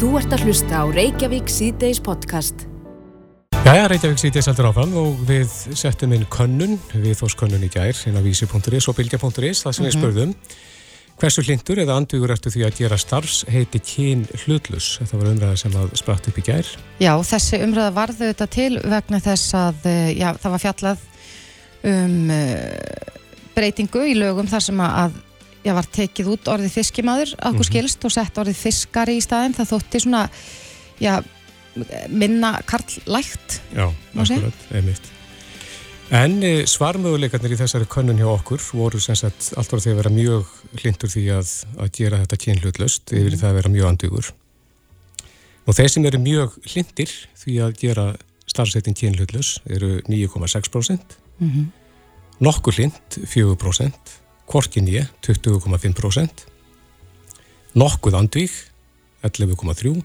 Þú ert að hlusta á Reykjavík C-Days podcast. Jæja, Reykjavík C-Days heldur áfram og við settum inn könnun, við þós könnun í gær, inn á vísi.is og bilgja.is, það sem við spurðum. Hversu hlindur eða andvíkur ertu því að gera starfs heiti kyn hlutlus? Þetta var umræða sem að spratt upp í gær. Já, þessi umræða varðu þetta til vegna þess að eh, já, það var fjallað um uh, breytingu í lögum þar sem að já, var tekið út orðið fiskimaður okkur skilst og sett orðið fiskari í staðin það þótti svona já, minna karlægt Já, akkurat, einmitt. En e, svarmöguleikarnir í þessari könnun hjá okkur voru sem sagt allt voru því að vera mjög hlindur því að, að gera þetta kyn hlutlust yfir í það að vera mjög andvíkur. Og þeir sem eru mjög hlindir því að gera starfsettin kyn hlutlus eru 9,6%, nokkur hlind 4%, korkin ég 20,5%, nokkuð andvík 11,3%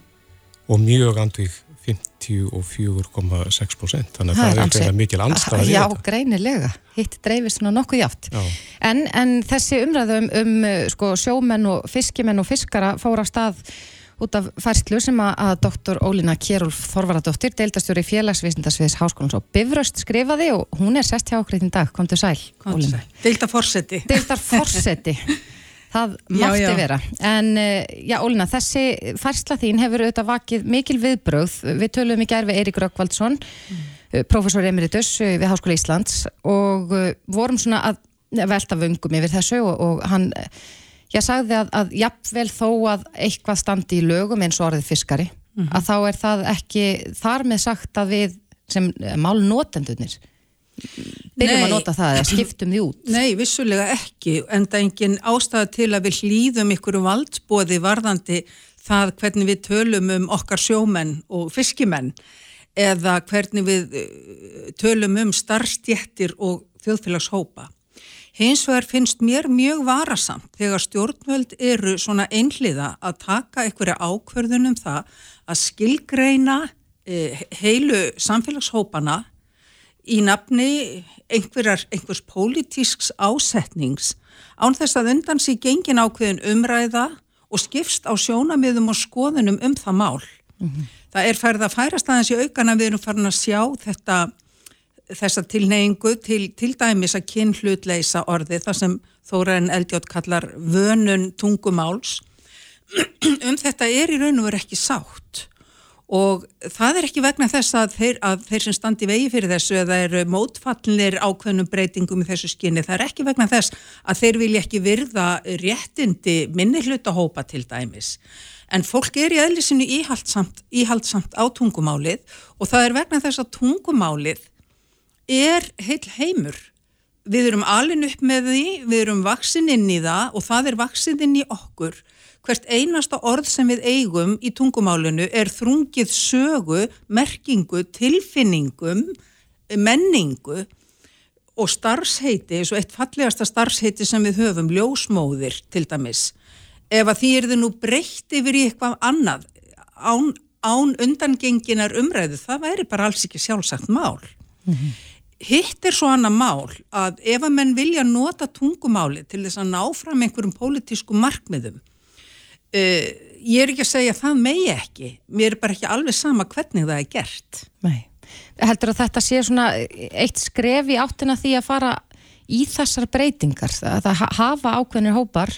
og mjög andvík 54,6% þannig að það er ansi- eitthvað mikil andstaða í Já, greinilega, hitt dreifist svona nokkuð játt. Já. en, en þessi umræðu um, sko, sjómenn og fiskimenn og fiskara fór á stað út af færslu sem að, að doktor Ólína Kjærúlf Þorvaradóttir, deildastjóri félagsvísindasviðs Háskólans og Bifröst skrifaði og hún er sest hjá okkur í dag, komdu sæl Ólína. Deilda fórseti. Deildar forseti það Já, mátti já. vera en uh, já Ólína, þessi færsla þín hefur auðvitað vakið mikil viðbröð við töluðum í gær við Eirík Rökkvaldsson mm. professor emeritus uh, við Háskóla Íslands og vorum svona að velta vöngum yfir þessu og, og hann ég sagði að, að jafnvel þó að eitthvað standi í lögum eins og orðið fiskari að þá er það ekki þar með sagt að við sem uh, málnotendurnir byrjum Nei. að nota það eða skiptum því út Nei, vissulega ekki, en það er engin ástæða til að við hlýðum ykkur valdsbóði varðandi það hvernig við tölum um okkar sjómenn og fiskimenn eða hvernig við eh, tölum um starfstjettir og þjóðfélagshópa. Hins vegar finnst mér mjög varasamt þegar stjórnvöld eru svona einhliða að taka einhverja ákverðunum það að skilgreina eh, heilu samfélagshópana í nafni einhverjar, einhvers pólitísks ásetnings án þess að undan sig gengin ákveðin umræða og skipst á sjónamiðum og skoðunum um það mál. Það er færið að færast aðeins í aukana við erum farin að sjá þetta, þessa tilneyingu til, til dæmis að kyn hlutleysa orði þar sem Þóraðin Eldjátt kallar vönun tungumáls. um þetta er í raun og veru ekki sátt og það er ekki vegna þess að þeir, að þeir sem standi vegi fyrir þessu eða eru mótfallinir ákveðnum breytingum í þessu skinni, það er ekki vegna þess að þeir vilja ekki virða réttindi minni hlutahópa til dæmis. En fólk er í eðlisinu íhaldsamt, íhaldsamt á tungumálið og það er vegna þess að tungumálið er heil heimur. Við erum alin upp með því, við erum vaksin inn í það og það er vaksin inn í okkur. Hvert einasta orð sem við eigum í tungumálinu er þrungið sögu, merkingu, tilfinningum, menningu og starfsheiti, eins og eitt fallegasta starfsheiti sem við höfum, ljósmóðir til dæmis. Ef að því er þið nú breytt yfir í eitthvað annað, án, án undangenginar umræðu, það væri bara alls ekki sjálfsagt mál. Hitt er svo annað mál að ef að menn vilja nota tungumáli til þess að ná fram einhverjum pólitískum markmiðum, uh, ég er ekki að segja að það megi ekki, mér er bara ekki alveg sama hvernig það er gert. Nei. Heldur að þetta sé svona eitt skref í áttina því að fara í þessar breytingar, að það ha- hafa ákveðnir hópar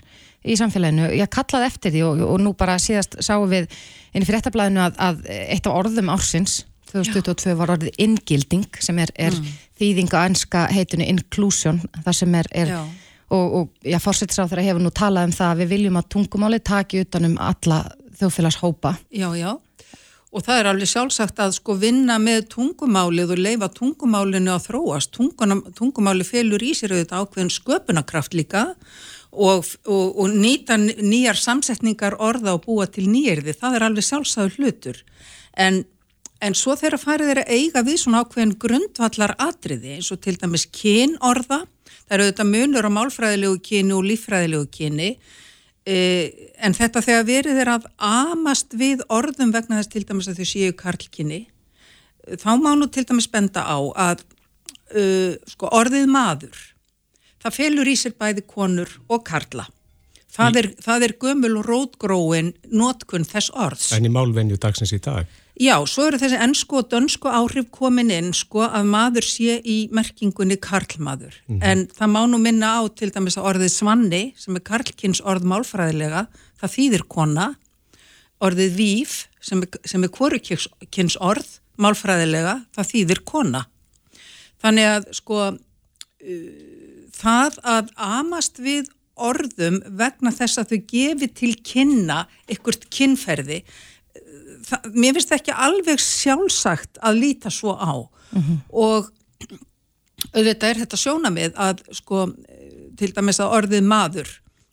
í samfélaginu, ég kallaði eftir því og, og nú bara síðast sáum við inn í fréttablaðinu að, að eitt af orðum ársins 2022 var orðið inngilding sem er, er þýðing á enska heitinu inclusion, það sem er, er og, og já, fórsettisráð hefur nú talað um það að við viljum að tungumáli taki utan um alla þjóðfélagshópa Já, já. Og það er alveg sjálfsagt að sko vinna með tungumálið og leifa tungumálinu að þróast. Tunguna, tungumáli felur í sér auðvitað ákveðin sköpunarkraft líka og, og, og nýta nýjar samsetningar orða og búa til nýjirði. Það er alveg sjálfsagður hlutur. En, en svo þegar farið er að eiga við svona ákveðin grundvallar atriði eins og til dæmis kynorða. Það eru auðvitað munur á málfræðilegu kyni og líffræðilegu kyni Eh, en þetta þegar verið er að amast við orðum vegna þess til dæmis að þau séu karlkinni eh, þá má nú til dæmis benda á að uh, sko, orðið maður það felur í sér bæði konur og karla Það er, það er gömul og rótgróin nótkunn þess orðs. En í málvenju dagsins í dag? Já, svo eru þessi ennsku og dönsku áhrif komin inn sko að maður sé í merkingunni karlmaður. Mm -hmm. En það má nú minna á til dæmis að orðið svanni sem er karlkins orð málfræðilega, það þýðir kona. Orðið víf sem er, sem er kvorukins orð málfræðilega, það þýðir kona. Þannig að sko uh, það að amast við orðum vegna þess að þau gefi til kynna ykkurt kynferði það, mér finnst ekki alveg sjálfsagt að líta svo á mm -hmm. og auðvitað er þetta sjónamið að sko til dæmis að orðið maður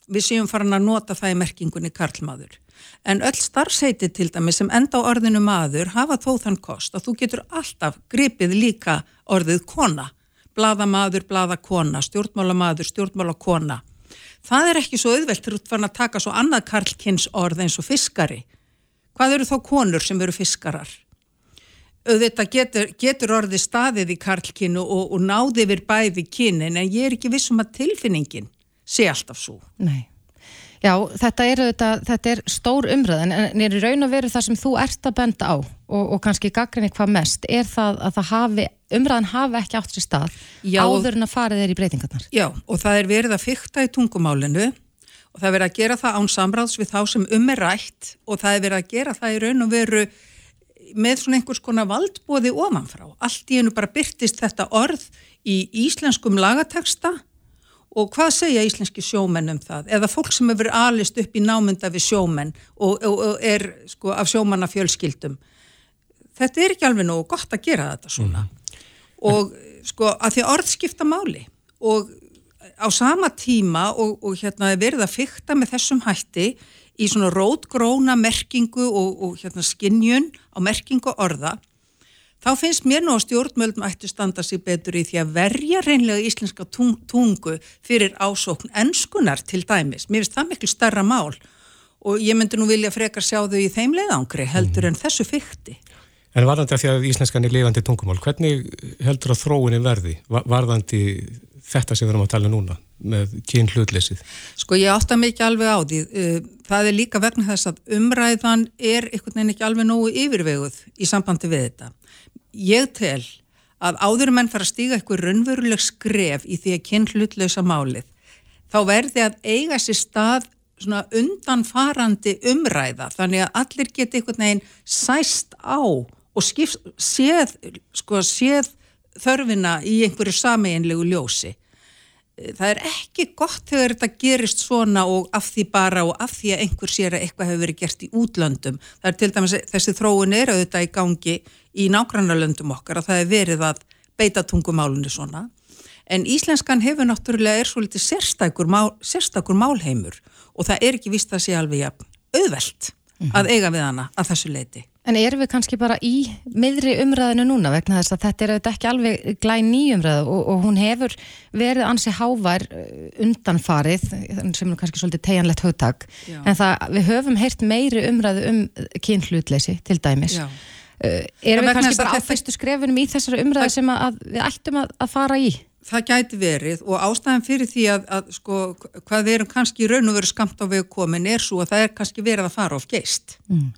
við séum farin að nota það í merkingunni karlmaður en öll starfseiti til dæmis sem enda á orðinu maður hafa þó þann kost að þú getur alltaf gripið líka orðið kona bladamaður, bladakona, stjórnmálamaður, stjórnmálakona það er ekki svo auðvelt til að taka svo annað karlkins orð eins og fiskari. Hvað eru þá konur sem eru fiskarar? Þetta getur, getur orði staðið í karlkinu og, og náði við bæði kynin en ég er ekki vissum að tilfinningin sé alltaf svo. Nei. Já, þetta er, þetta, þetta er stór umröðin en er í raun og veru það sem þú ert að benda á og, og kannski gaggrinni hvað mest er það að það hafi, umröðin hafi ekki átt sér stað Já, áður en að fara þeir í breytingarnar. Já, og það er verið að fykta í tungumálinu og það er verið að gera það án samráðs við þá sem um er rætt. Og það er verið að gera það í raun og veru með svona einhvers konar valdbóði ofanfrá. Allt í hennu bara byrtist þetta orð í íslenskum lagateksta og hvað segja íslenski sjómenn um það? Eða fólk sem hefur alist upp í námynda við sjómenn og, og, og er sko af sjómanna fjölskyldum þetta er ekki alveg nógu gott að gera þetta svona. Mm. og sko að því orð skipta máli. Og á sama tíma og, og hérna verið að fykta með þessum hætti í svona rótgróna merkingu og hérna skinnjun á merkingu orða þá finnst mér nú að stjórnmöldum ætti standa sér betur í því að verja reynlega íslenska tungu fyrir ásókn ennskunar til dæmis. Mér finnst það miklu starra mál og ég myndi nú vilja frekar sjá þau í þeim leiðangri heldur en þessu fykti. En varðandi að því að íslenskan er lifandi tungumál, hvernig heldur að þróunin verði varðandi þetta sem við erum að tala um núna með kyn hlutleysið? Sko ég átta mikið alveg á því. Uh, það er líka vegna þess að umræðan er einhvern veginn ekki alveg nógu yfirveguð í sambandi við þetta ég tel að áður menn fara að stíga eitthvað raunveruleg skref í því að kynn hlutlausa málið þá verði að eiga sér stað svona undanfarandi umræða þannig að allir geti einhvern veginn sæst á og skif, séð, sko, séð þörfina í einhverju sameinlegu ljósi það er ekki gott þegar þetta gerist svona og af því bara og af því að einhver sér að eitthvað hefur verið gert í útlöndum. Það er til dæmis þessi þróun er auðvitað í gangi í nágrannarlöndum okkar að það er verið að beita tungumálunni svona. En íslenskan hefur náttúrulega er svo litið sérstakur, mál, sérstakur málheimur og það er ekki vist að sé alveg auðvelt mm -hmm. að eiga við hana að þessu leiti. En erum við kannski bara í miðri umræðinu núna vegna þess að þetta er auðvitað ekki alveg glæn nýjumræðu og, og hún hefur verið ansi hávær uh, undanfarið sem er kannski svolítið tegjanlegt högtak en það við höfum heyrt meiri umræðu um kynhlutleysi til dæmis. Uh, erum við kannski bara á fyrstu skrefinum í þessari umræðu sem að, að við ættum að, að fara í? Það gæti verið og ástæðan fyrir því að, að sko, hvað við erum kannski raun og veru skamt á vegu komin er svo að það er kannski verið að fara of geist. Mm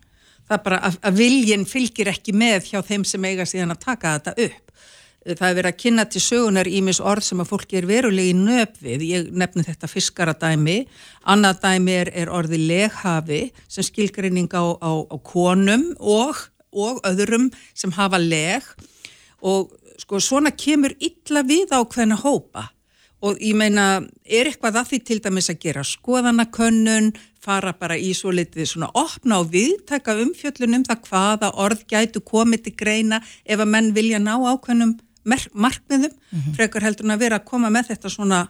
það er bara að, að viljin fylgir ekki með hjá þeim sem eiga síðan að taka þetta upp. Það er verið að kynna til sögunar ímis orð sem að fólki er verulegi nöp við. Ég nefni þetta fiskaradæmi. Annað dæmi er, er orði leghafi sem skilgrinning á, á, á konum og, og öðrum sem hafa leg og sko svona kemur illa við á hvernig hópa og ég meina, er eitthvað að því til dæmis að gera skoðanakönnun, fara bara í svo litið svona opna og viðtaka umfjöllunum það hvaða orð gætu komið til greina ef að menn vilja ná ákveðnum markmiðum, mm -hmm. frekar heldur að vera að koma með þetta svona,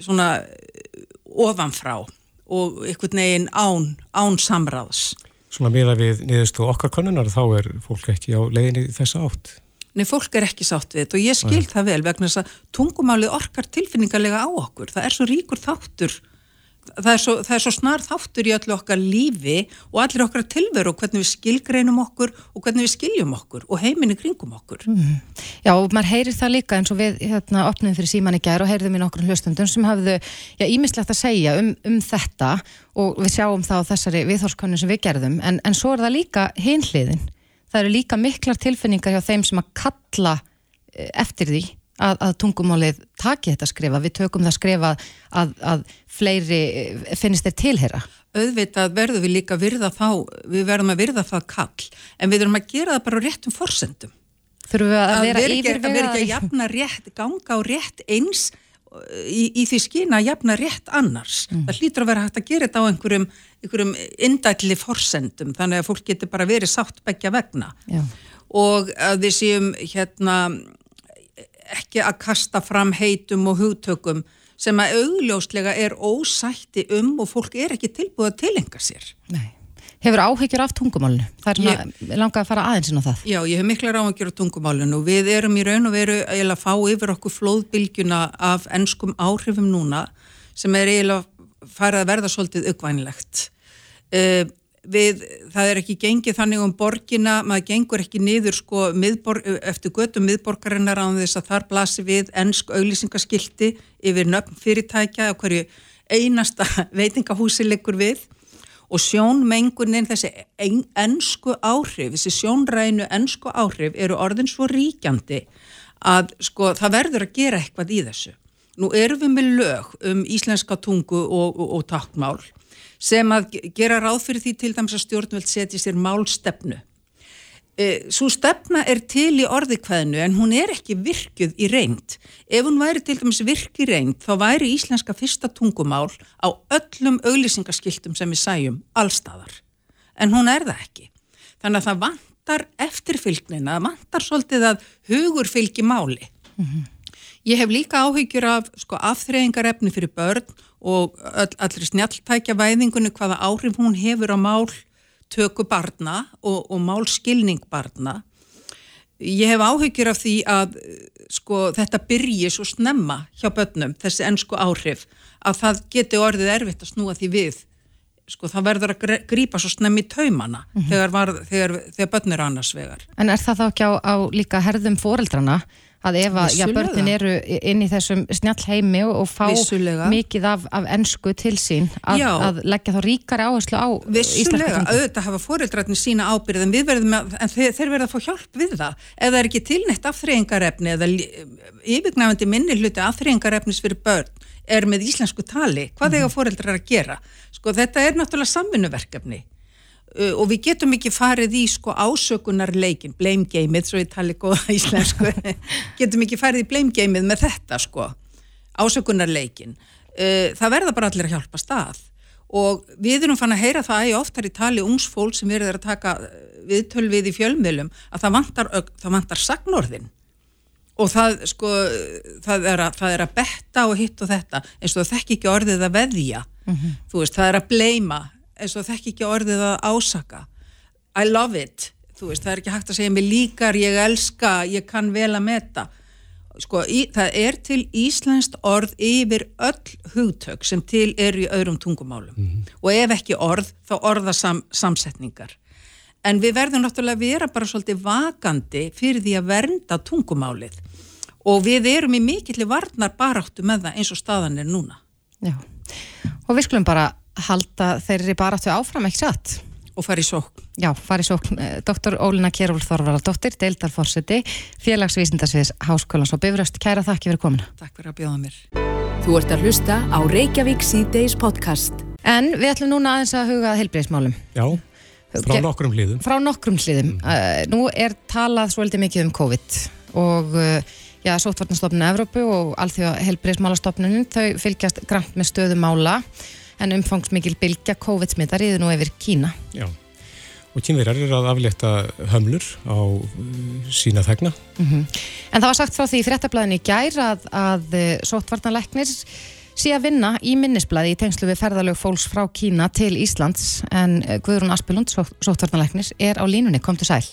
svona eh, ofanfrá og einhvern veginn án, án samráðs. Svona meða við niðurstu okkar konunnar þá er fólk ekki á leiðinni þessa átt? Nei, fólk er ekki sátt við þetta og ég skil það vel vegna þess að tungumálið orkar tilfinningarlega á okkur. Það er svo ríkur þáttur það er svo, það er svo snar þáttur í öllu okkar lífi og allir okkar tilveru og hvernig við skilgreinum okkur og hvernig við skiljum okkur og heiminni kringum okkur. Mm. Já, og maður heyrir það líka eins og við hérna opnum fyrir síman í gær og heyrðum í nokkur hlustundum sem hafðu, ímislegt að segja um, um þetta og við sjáum það á þessari viðhórskonun sem við gerðum, en, en svo er það líka hinliðin. Það eru líka miklar tilfinningar hjá þeim sem að kalla eh, eftir því að, að tungumálið taki þetta skrifa, við tökum það skrifa að, að fleiri eh, finnist þeir tilhera. Auðvitað verðum við líka virða þá, við verðum að virða það kall, en við verðum að gera það bara á réttum forsendum. Þurfum við að, vera yfirvega? Að vera ekki að jafna rétt, ganga á rétt eins í, í því skýna að jafna rétt annars. Mm. Það hlýtur að vera hægt að gera þetta á einhverjum, einhverjum indætli forsendum, þannig að fólk getur bara verið sátt begja vegna. Já. Og að við séum hérna ekki að kasta fram heitum og hugtökum sem að augljóslega er ósætti um og fólk er ekki tilbúið að tilenga sér. Nei. Hefur áhyggjur af tungumálunu? Það er svona, langað að fara aðeins inn á það. Já, ég hef miklar áhyggjur af tungumálunu og við erum í raun og veru að fá yfir okkur flóðbylgjuna af ennskum áhrifum núna sem er eiginlega farið að verða svolítið aukvænilegt. Uh, við, það er ekki gengið þannig um borgina, maður gengur ekki niður sko miðborg, eftir götu miðborgarinnar á þess að þar blasi við ennsk auglýsingaskilti yfir nöfn fyrirtækja og hverju einasta veitingahúsi liggur við og sjónmengunin þessi ennsku áhrif, þessi sjónrænu ennsku áhrif eru orðin svo ríkjandi að sko það verður að gera eitthvað í þessu. Nú erum við með lög um íslenska tungu og, og, og takkmál sem að gera ráð fyrir því til dæmis að stjórnveld setja sér málstefnu. E, Svo stefna er til í orðikvæðinu en hún er ekki virkuð í reynd. Ef hún væri til dæmis virk í reynd þá væri íslenska fyrsta tungumál á öllum auglýsingaskiltum sem við sæjum allstaðar. En hún er það ekki. Þannig að það vantar eftirfylgnina, það vantar svolítið að hugur fylgi máli. Mm -hmm. Ég hef líka áhyggjur af sko, afþreyingarefni fyrir börn og all, allir snjáltækja væðingunni hvaða áhrif hún hefur á mál töku barna og, og mál skilning barna. Ég hef áhyggjur af því að sko, þetta byrji svo snemma hjá börnum, þessi ennsku áhrif, að það geti orðið erfitt að snúa því við. Sko, það verður að grípa svo snemmi taumana mm -hmm. þegar, þegar, þegar börn er annars vegar. En er það þá ekki á, á líka herðum fóreldrana að ef að já, börnin eru inn í þessum snjall heimi og fá Vissulega. mikið af, af ennsku til sín að, að leggja þá ríkari áherslu á Vissulega, auðvitað hafa fórildrættin sína ábyrð en, að, en þeir, þeir verða að fá hjálp við það ef það er ekki tilnætt afþreyingarefni eða yfirgnafandi minni hluti afþreyingarefnis fyrir börn er með íslensku tali, hvað mm -hmm. eiga fórildrar að gera? Sko þetta er náttúrulega samvinnuverkefni og við getum ekki farið í sko ásökunarleikin, blame gameið, svo ég tali góða íslensku, getum ekki farið í blame gameið með þetta sko, ásökunarleikin. Uh, það verða bara allir að hjálpa stað og við erum fann að heyra það að ég oftar í tali ungs fólk sem verður að taka uh, viðtölvið í fjölmiðlum að það vantar, það vantar sagnorðin og það sko, það er, að, það er að betta og hitt og þetta eins og það þekk ekki orðið að veðja, mm -hmm. þú veist, það er að bleima eins og þekk ekki orðið að ásaka. I love it, þú veist, það er ekki hægt að segja mig líkar, ég elska, ég kann vel að meta. Sko, í, það er til íslenskt orð yfir öll hugtök sem til er í öðrum tungumálum. Mm -hmm. og ef ekki orð, þá orða sam, samsetningar. En við verðum náttúrulega að vera bara svolítið vakandi fyrir því að vernda tungumálið. Og við erum í mikilli varnar baráttu með það eins og staðan er núna. Já, og við skulum bara halda þeirri bara aftur áfram, ekki satt? Og fari sókn. Já, fari sókn. Eh, Dr. Ólina Kjærúl Þorvaraldóttir, deildarforsiti, félagsvísindarsviðs Háskólands og Bifröst. Kæra þakki fyrir komina. Takk fyrir að bjóða mér. Þú ert að hlusta á Reykjavík C-Days podcast. En við ætlum núna aðeins að huga heilbreyðismálum. Já, frá nokkrum hlýðum. Frá nokkrum hlýðum. Mm. Uh, nú er talað svolítið mikið um COVID og uh, já, Sóttvarnastofnun Evrópu og Alþjóða heilbreyðismálastofnunum, þau fylgjast grænt með stöðum mála en umfangsmikil bylgja COVID-smittar yfir nú yfir Kína. Já, og kínverjar eru að aflétta hömlur á uh, sína þegna. Mm -hmm. En það var sagt frá því í fréttablaðinni í gær að, að uh, sótvarnalegnir sé að vinna í minnisblæði í tengslu við ferðalög fólks frá Kína til Íslands en uh, Guðrún Aspelund, sótvarnalegnir, er á línunni. Kom til sæl.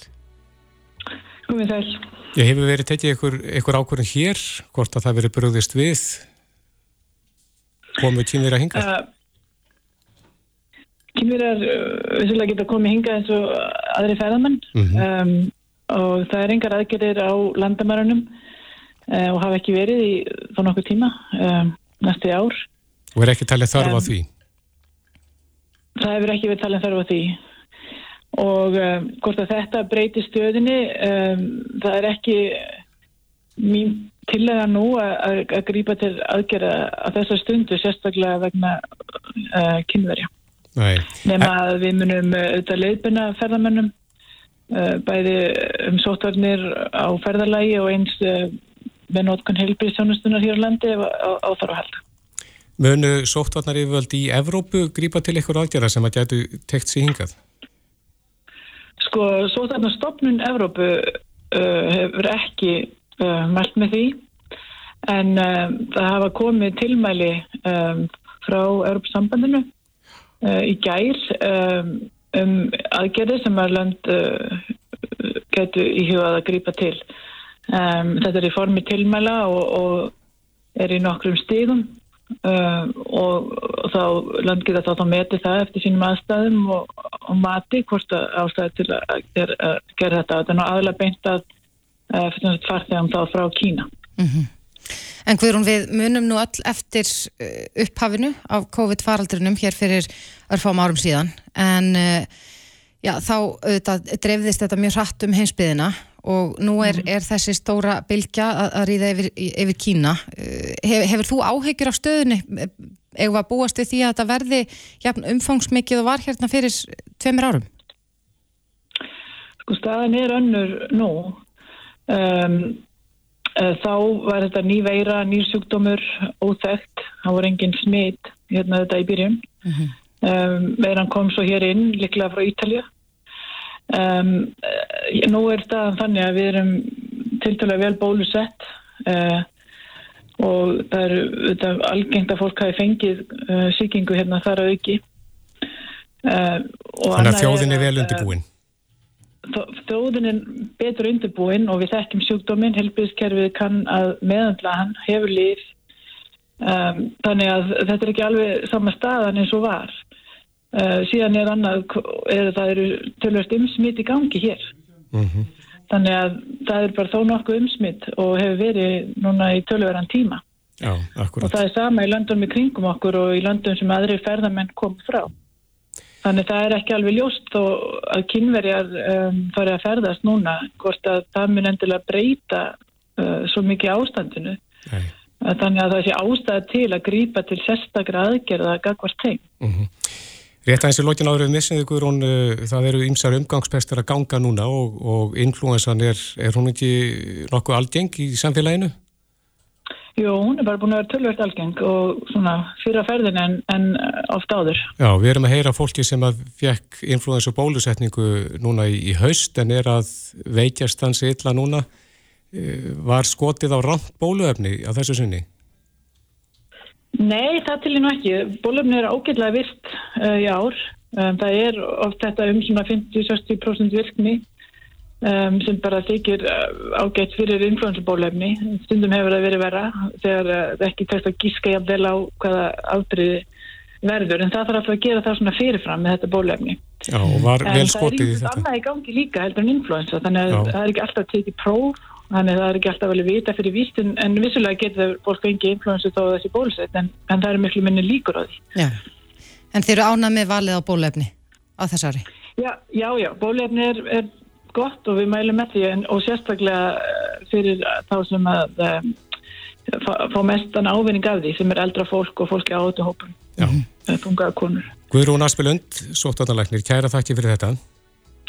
Komið sæl. Ég hefur verið tekið ykkur, ykkur ákvörðin hér, hvort að það verið bröðist við komið kínverja hingað? Uh, kynverjar vissilega geta komið hinga eins og aðri ferðamenn um, og það er engar aðgerðir á landamærunum uh, og hafa ekki verið í þá nokkuð tíma um, næstu ár. Og er ekki talið þarf á Um, því? Það hefur ekki verið talin þarf á því og um, hvort að þetta breyti stöðinni um, það er ekki mín tillega nú að, að, grípa til aðgerða að þessa stundu sérstaklega vegna uh, kynverja. Nefna að við munum uh, auðvitað leiðbina ferðamönnum uh, bæði um sótvarnir á ferðalagi og eins uh, með nótkun heilbríðsjónustunar hér á landi á, þarf að halda. Munu sóttvarnar yfirvöld í Evrópu grípa til ykkur aðgerða sem að gætu tekt sér hingað? Sko, sótvarnarstofnun Evrópu uh, hefur ekki uh, mælt með því en uh, það hafa komið tilmæli um, frá Evrópsambandinu uh, í gær um, um aðgerði sem að land uh, getur í hugað að grípa til. Um, þetta er í formi tilmæla og, og er í nokkrum stíðum uh, og, þá land geta þá, þá metið það eftir sínum aðstæðum og, og mati hvort ástæði til að gera, að gera þetta. Þetta er nú aðalega beint að uh, farþegum þá frá Kína. En Guðrún, við munum nú all eftir uh, upphafinu af COVID-faraldrinum hér fyrir örfám árum síðan en uh, já, þá auðvitað dreifðist þetta mjög hratt um heimsbyðina og nú er, er þessi stóra bylgja að, að ríða yfir, yfir Kína. Uh, hef, hefur þú áhyggjur af stöðunni? Eða búast við því að þetta verði jafn, umfangsmikið og var hérna fyrir tveimur árum? Sko staðan er önnur nú. Um, þá var þetta ný veira, nýr sjúkdómur, óþægt. Það voru engin smitt hérna þetta í byrjun. um, veiran kom svo hér inn, líklega frá Ítalja. Um, uh, nú er staðan þannig að við erum tiltalega vel bólusett uh, og það er þetta, algengt að fólk hafi fengið uh, sýkingu hérna þar að auki. Uh, Þannig að þjóðin er vel uh, undirbúin. Er betur undirbúin og við þekkjum sjúkdóminn, helbriðskerfið kann að meðandla hann, hefur líf. Um, þannig að þetta er ekki alveg sama staðan eins og var. Uh, síðan er annað er, það eru tölvöld umsmitt í gangi hér. Mm þannig að það er bara þó nokkuð umsmitt og hefur verið núna í tölvöran tíma. Já, og það er sama í löndum í kringum okkur og í löndum sem aðri ferðamenn kom frá Þannig það er ekki alveg ljóst þó að kynverjar um, fari að ferðast núna hvort að það mun endilega breyta uh, svo mikið ástandinu. Nei. Þannig að það sé ástæða til að grípa til sérstakra aðgerða að gagvart þeim. Rétt aðeins í lokin áður við missiðu Guðrún, uh, það eru ymsar umgangspestur að ganga núna og, og influensan er, er hún ekki nokkuð algeng í samfélaginu? Jú, hún er bara búin að vera tölvöld algeng og svona fyrir að ferðin en, en oft áður. Já, við erum að heyra fólki sem að fekk influensu bólusetningu núna í, í haust en er að veikjast hansi illa núna. Uh, Var skotið á rámt bóluefni á þessu sinni? Nei, það til í nú ekki. Bólöfni er ágætlega virt uh, í ár. Um, það er oft þetta um svona 50-60% virkni um, sem bara þykir uh, ágætt fyrir influensabólöfni. Stundum hefur það verið vera þegar uh, það ekki tekst að gíska jafnvel á hvaða afdriði verður. En það þarf að gera það svona fyrirfram með þetta bólöfni. Já, og var En vel það er skotið í þetta? annað í gangi líka heldur en influensa. Þannig að Já. það er ekki alltaf að tekið próf. Þannig að það er ekki alltaf vel vita fyrir víst en, en vissulega getur fólk fengið influensu þó að þessi bólusett en, en það er miklu minni líkur á því. Já. En þeir eru ánað með valið á bólefni á þessari? Já, já, já, bólefni er, er gott og við mælum með því en, og sérstaklega eh, fyrir þá sem að um, fá, fá mestan ávinning af því sem er eldra fólk og fólki á átuhópum, Já. fungaða konur. Guðrún Aspelund, sóttanarlæknir, kæra þakki fyrir þetta.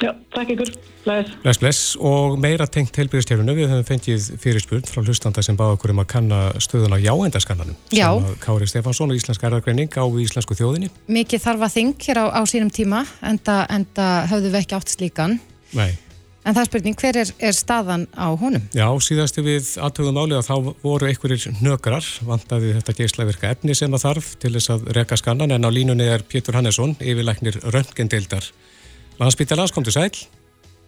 Já, takk ykkur, blæðis. Bless, bless og meira tengt helbriðstjárunu. Við höfum fengið fyrirspurn frá hlustanda sem báða okkur um að kanna stöðun á jáendaskannanum. Já. Kári Stefánsson og Íslensk erðargreining á íslensku þjóðinni. Mikið þarf að þing hér á, á sínum tíma enda, enda höfðu við ekki átt slíkan. Nei. En það er spurning, hver er, er staðan á honum? Já, síðastu við aðtöðum álið að þá voru einhverjir nökrar, vantaði þetta geislavirka efni sem að þarf til þess að reka skannan en á línunni er Pétur Hannesson, yfirlæknir röntgendeildar. Landsbyttalans, komdu sæl.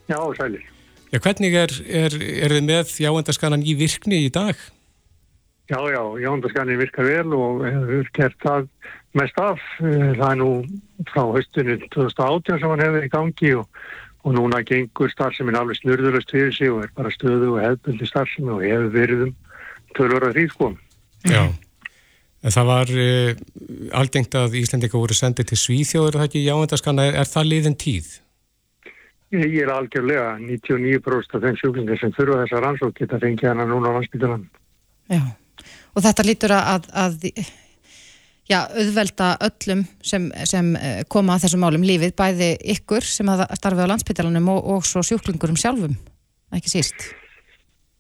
Já, sælir. Já, hvernig er, er, er þið með jáendaskannan í virkni í dag? Já, já, jándaskannin virkar vel og hefur gert það mest af. Eh, það er nú frá höstunni 2018 sem hann hefur í gangi og, og núna gengur starfseminn alveg snurðurlust fyrir sig og er bara stöðu og hefðbundi starfsemi og hefur verið um tölvara því sko. Já, en það var uh, algengt að Íslandika voru sendið til Svíþjóður, það ekki jándaskanna, er, er það liðin tíð? Ég er algjörlega 99% af þeim sjúklingar sem þurfa þessa rannsók geta fengið hana núna á landsbytjalan. Já, og þetta lítur að, að já, auðvelda öllum sem, sem eh, koma að þessum málum lífið, bæði ykkur sem að starfi á landsbytjalanum og, og svo sjúklingurum sjálfum, ekki síst.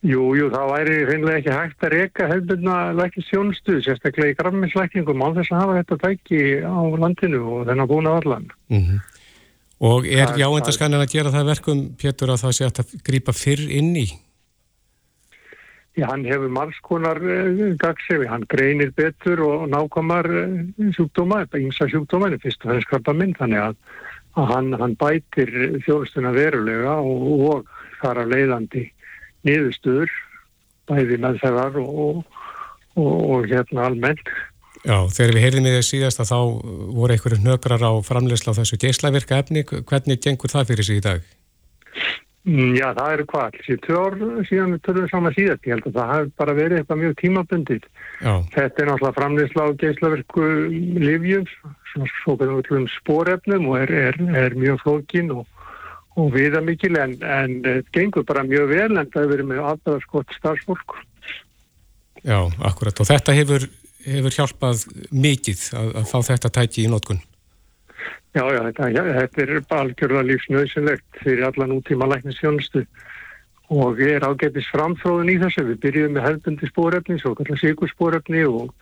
Jú, jú, það væri reynilega ekki hægt að reyka hefðbundna lækist sjónstuð, sérstaklega í gramminslækningum á þess að hafa þetta tæki á landinu og þennan búin á allan. Mm -hmm. Og er jáendaskannin að gera það verkum, Pétur, að það sé að grípa fyrr inn í? Já, hann hefur margskonar eh, gagsefi, hann greinir betur og nákomar uh, eh, sjúkdóma, ímsa sjúkdóma, en fyrst og fremst krabba minn, þannig að, að hann, hann bætir þjóðstuna verulega og, og þar að leiðandi niðurstur, bæði meðferðar og, og, og hérna almennt. Já, þegar við heyrðum í þess síðast að þá voru einhverju nökrar á framleysla á þessu geyslavirka efni, hvernig gengur það fyrir sig í dag? Mm, já, það eru hvað, þessi tjór síðan við törðum saman síðast, ég held að það hafi bara verið eitthvað mjög tímabundið. Já. Þetta er náttúrulega framleysla á geyslavirku livjum, svo kannum við til um spórefnum og er, er, er mjög flókin og, og viða mikil en, en gengur bara mjög vel en það hefur verið með aðbæðast gott starfsfólk. Já, akkurat og þetta hefur hefur hjálpað mikið að, að fá þetta tæki í nótkun? Já, já, þetta, já, þetta er algjörlega lífsnöðsynlegt fyrir alla nútíma læknisjónustu og erum ágætis framfróðin í þessu. Við byrjuðum með hefðbundi spórefni, svo kallar sigurspórefni og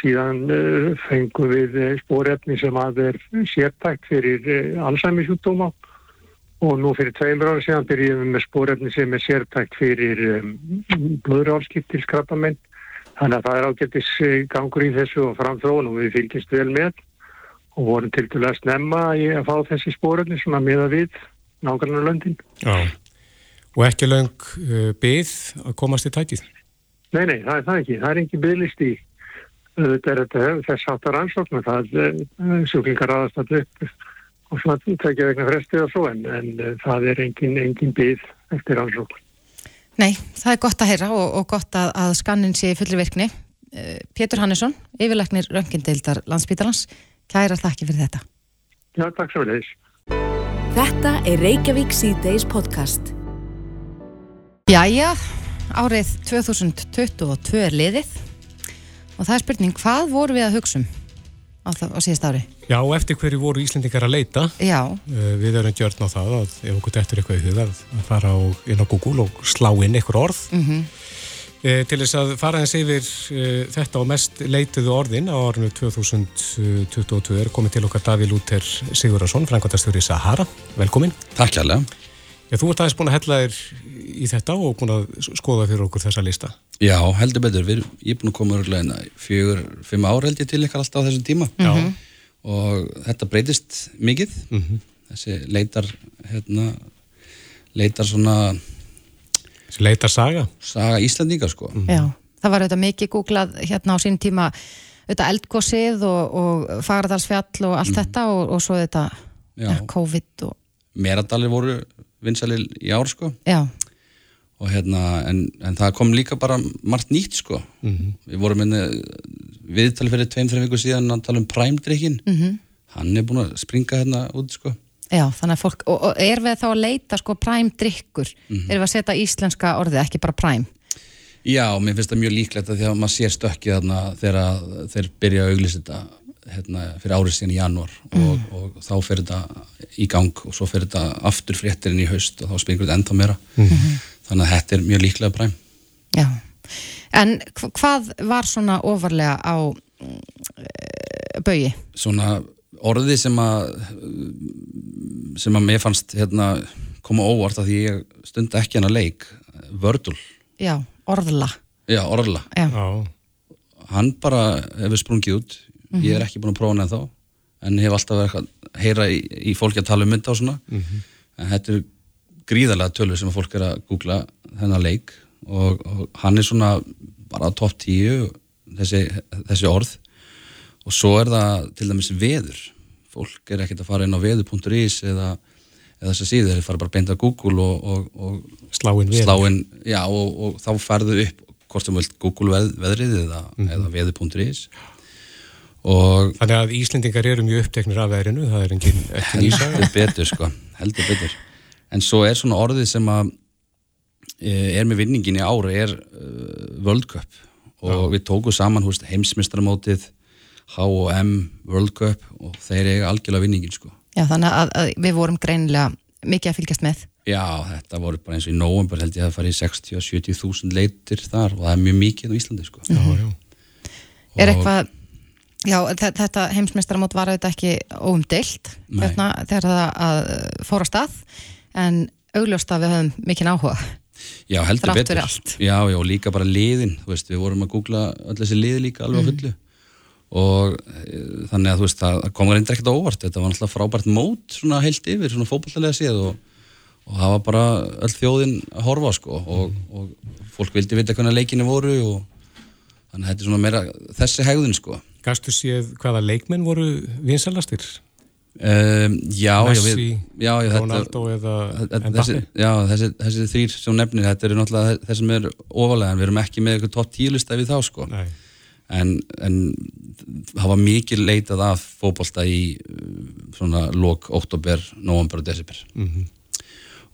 síðan uh, fengum við uh, spórefni sem að er sértækt fyrir uh, Alzheimer-sjúkdóma og nú fyrir tveimur ára síðan byrjuðum við með spórefni sem er sértækt fyrir um, blöðrálskiptilskrappamenn Þannig að það er ágættis eh, gangur í þessu og framþróun og við fylgjast vel með og vorum til dælu að snemma að fá þessi spóröfni svona með að við nákvæmlega löndin. Já, og ekki löng uh, byggð að komast í tækið? Nei, nei, það er það ekki. Það er ekki bygglist í þetta er þetta þess aftar ansókn það er uh, sjúklingar aðast að upp og svona tekja vegna frestið og svo en, en uh, það er engin, engin byggð eftir ansókn. Nei, það er gott að heyra og, og gott að, að skannin sé í fullri virkni. Pétur Hannesson, yfirleiknir Röngindeildar landsbítalans, kæra þakki fyrir þetta. Já, takk svo leiðis. Þetta er Reykjavík C-Days podcast. Jæja, árið 2022 er liðið og það er spurning, hvað voru við að hugsa um? á, á síðast ári. Já, eftir hverju voru Íslendingar að leita. Já. Uh, við erum gjörn á það að ef okkur dettur eitthvað í huga að fara á, inn á Google og slá inn eitthvað orð. Mm -hmm. Uh, til þess að fara eins yfir uh, þetta og mest leituðu orðin á orðinu 2022 er komið til okkar Daví Lúter Sigurðarsson, frangværtastur í Sahara. Velkomin. Takk. Já, þú ert aðeins búin að hella þér í þetta og búin að skoða fyrir okkur þessa lista. Já, heldur betur. Við, ég er búin að koma örgulega fjögur, fimm ár held ég til ykkar alltaf á þessum tíma. Já. Mhm. Og þetta breytist mikið. Mm -hmm. Þessi leitar, hérna, leitar svona... Þessi leitar saga? Saga Íslandíka, sko. Mm. Já, það var auðvitað mikið googlað hérna á sín tíma auðvitað eldgósið og, og fagradalsfjall og allt mm þetta og, og svo þetta ja, COVID og... Meradalir voru vinsalil í ár sko Já. og hérna en, en það kom líka bara margt nýtt sko mm -hmm. við vorum inn viðtali fyrir tveim-þreim viku síðan að tala um præmdrykkin mm -hmm. hann er búin að springa hérna út sko Já, þannig að fólk, og, og er við þá að leita sko præmdrykkur, mm -hmm. er við að setja íslenska orðið, ekki bara præm Já, mér finnst það mjög líklegt að því að maður sér stökkið þarna þegar þeir byrja að auglýsa þetta hérna, fyrir árið síðan í janúar mm. og, og þá fyrir þetta í gang og svo fyrir þetta aftur fréttirinn í haust og þá spyrir þetta enda meira mm -hmm. þannig að þetta er mjög líklega bræm Já, en hvað var svona ofarlega á uh, eh, baui? Svona orði sem að sem að mér fannst hérna, koma óvart að því ég stunda ekki hana leik vördul. Já, orðla Já, orðla Já. Hann bara hefur sprungið út. Mm -hmm. ég er ekki búin að prófa neða þá en hef alltaf verið að heyra í, í fólki að tala um mynda og svona. Mm -hmm. en þetta er gríðarlega tölur sem að fólk er að googla þennan leik og, og hann er svona bara top 10 þessi, þessi orð og svo er það til dæmis veður. Fólk er ekkert að fara inn á veður.is eða, eða þess að síður þeir fara bara að Google og, og, og sláinn veður. sláin, já, og, og þá ferðu upp hvort sem vilt Google veð, veðrið eða, mm. eða veður.is og Þannig að Íslendingar eru mjög uppteknir af veðrinu, það er engin ekki nýsa heldur betur sko, heldur betur. En svo er svona orðið sem að e, er með vinningin í ára er uh, World Cup. Og Já. við tókum saman húst, heimsmyndstaramótið H&M World Cup og þeir eiga algjörlega vinningin sko. Já þannig að, að við vorum greinilega mikið að fylgjast með Já þetta voru bara eins og í nógumbar held ég að það fari 60-70 þúsund leitir þar og það er mjög mikið á Íslandi sko. Já, já. Er eitthvað Já, þetta heimsmeistaramót var auðvitað ekki óumdeilt hérna, þegar það fór á stað en augljóst að við höfum mikinn áhuga Já, heldur betur Já, já, líka bara liðin veist, við vorum að googla öll þessi liði líka alveg á mm. fullu og e, þannig að þú veist, það komur eindir ekkert óvart. Þetta var náttúrulega frábært mót svona heilt yfir, svona fókbaltarlega séð og, og það var bara öll þjóðin að horfa sko. Og, og fólk vildi vita hvernig leikinni voru og þannig að þetta er svona meira þessi hegðun sko. Gastu séð hvaða leikmenn voru vinsalastir? Um, já, Messi, já, já, Ronaldo eða Mbappi? Já, þessi, þessi þrýr sem nefnir, þetta eru náttúrulega þeir sem er ofalega, en við erum ekki með eitthvað top 10 lista við þá sko en, en var mikið leitað af fókbalsta í svona lók, oktober, november og desember mm -hmm.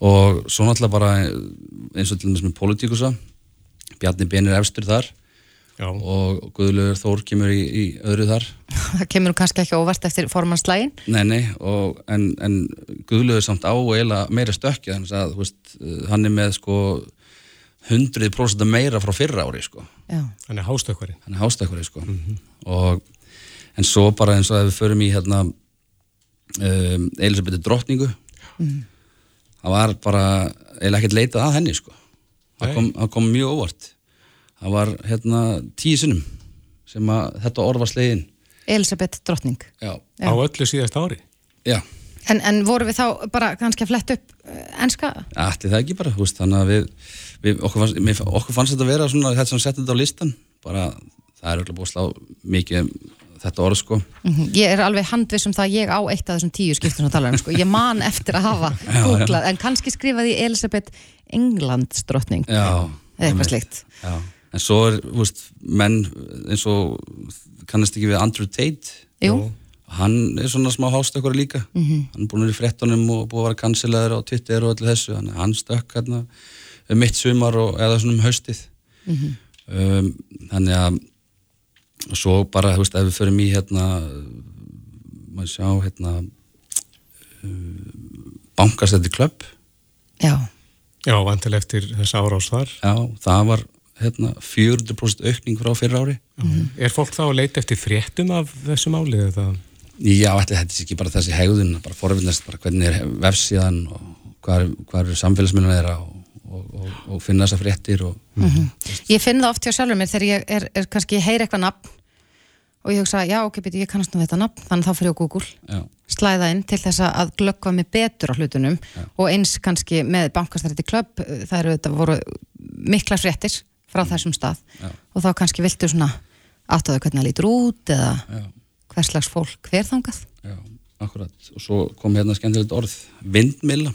og svo náttúrulega bara eins og til dæmis með politíkusa Bjarni Benir efstur þar Já. og Guðlaugur Þór kemur í, í öðru þar Það kemur kannski ekki óvart eftir formanslægin Nei, nei, og, en, en Guðlaugur samt á eila meira stökki þannig að veist, hann er með sko 100% meira frá fyrra ári sko. Hann er hástökkvari Hann er hástökkvari sko. mm -hmm. og, en svo bara eins og að við förum í hérna, um, Elisabethu drottningu mm. það var bara eða ekkert leitað að henni sko. það kom, kom mjög óvart það var hérna tíu sinnum sem að þetta orð var slegin Elisabeth Drottning Já. Já. á öllu síðast ári Já. En, en voru við þá bara kannski að fletta upp ennska? Ætti það ekki bara, veist, þannig að við, við okkur, fannst, mér, okkur fannst þetta að vera svona þetta sem setja þetta á listan bara það er auðvitað búið að slá mikið þetta orð sko. Mm -hmm. Ég er alveg handvis um það að ég á eitt af þessum tíu skiptum sem tala um sko, ég man eftir að hafa googlað, en kannski skrifaði Elisabeth Englandsdrottning eða eitthvað slikt Já en svo er, þú veist, menn eins og kannast ekki við Andrew Tate. Jú. Hann er svona smá hástökkar líka mm -hmm. hann er búin í frettunum og búin að vera kansilegar á Twitter og allir þessu, hann, hann stökk hérna um mitt sumar og, eða svona um haustið mm -hmm. um, þannig að og svo bara, þú veist, ef við förum í hérna maður sjá, hérna uh, bankastætti klubb Já Já, vantileg eftir þess árás þar Já, það var hérna, 400% aukning frá fyrir ári mm -hmm. Er fólk þá að leita eftir fréttum af þessu máli? Já, þetta er ekki bara þessi hegðun bara forvinnast, bara hvernig er vefsíðan og hvað, eru samfélagsmiðlunar þeirra og, og, og, og finna þessa fréttir mm -hmm. Ég finn það oft hjá sjálfur mér þegar ég er, er kannski heyr eitthvað nafn og ég hugsa, já ok, beti, ég kannast nú þetta nafn þannig þá fyrir ég á Google já. slæða inn til þess að glöggva mig betur á hlutunum já. og eins kannski með bankastrætti klubb, það eru þetta voru mikla fréttir frá þessum stað Já. og þá kannski viltu svona aftöðu hvernig það lítur út eða Já. hvers slags fólk hver þangað? Já, akkurat. Og svo kom hérna skemmtilegt orð vindmilla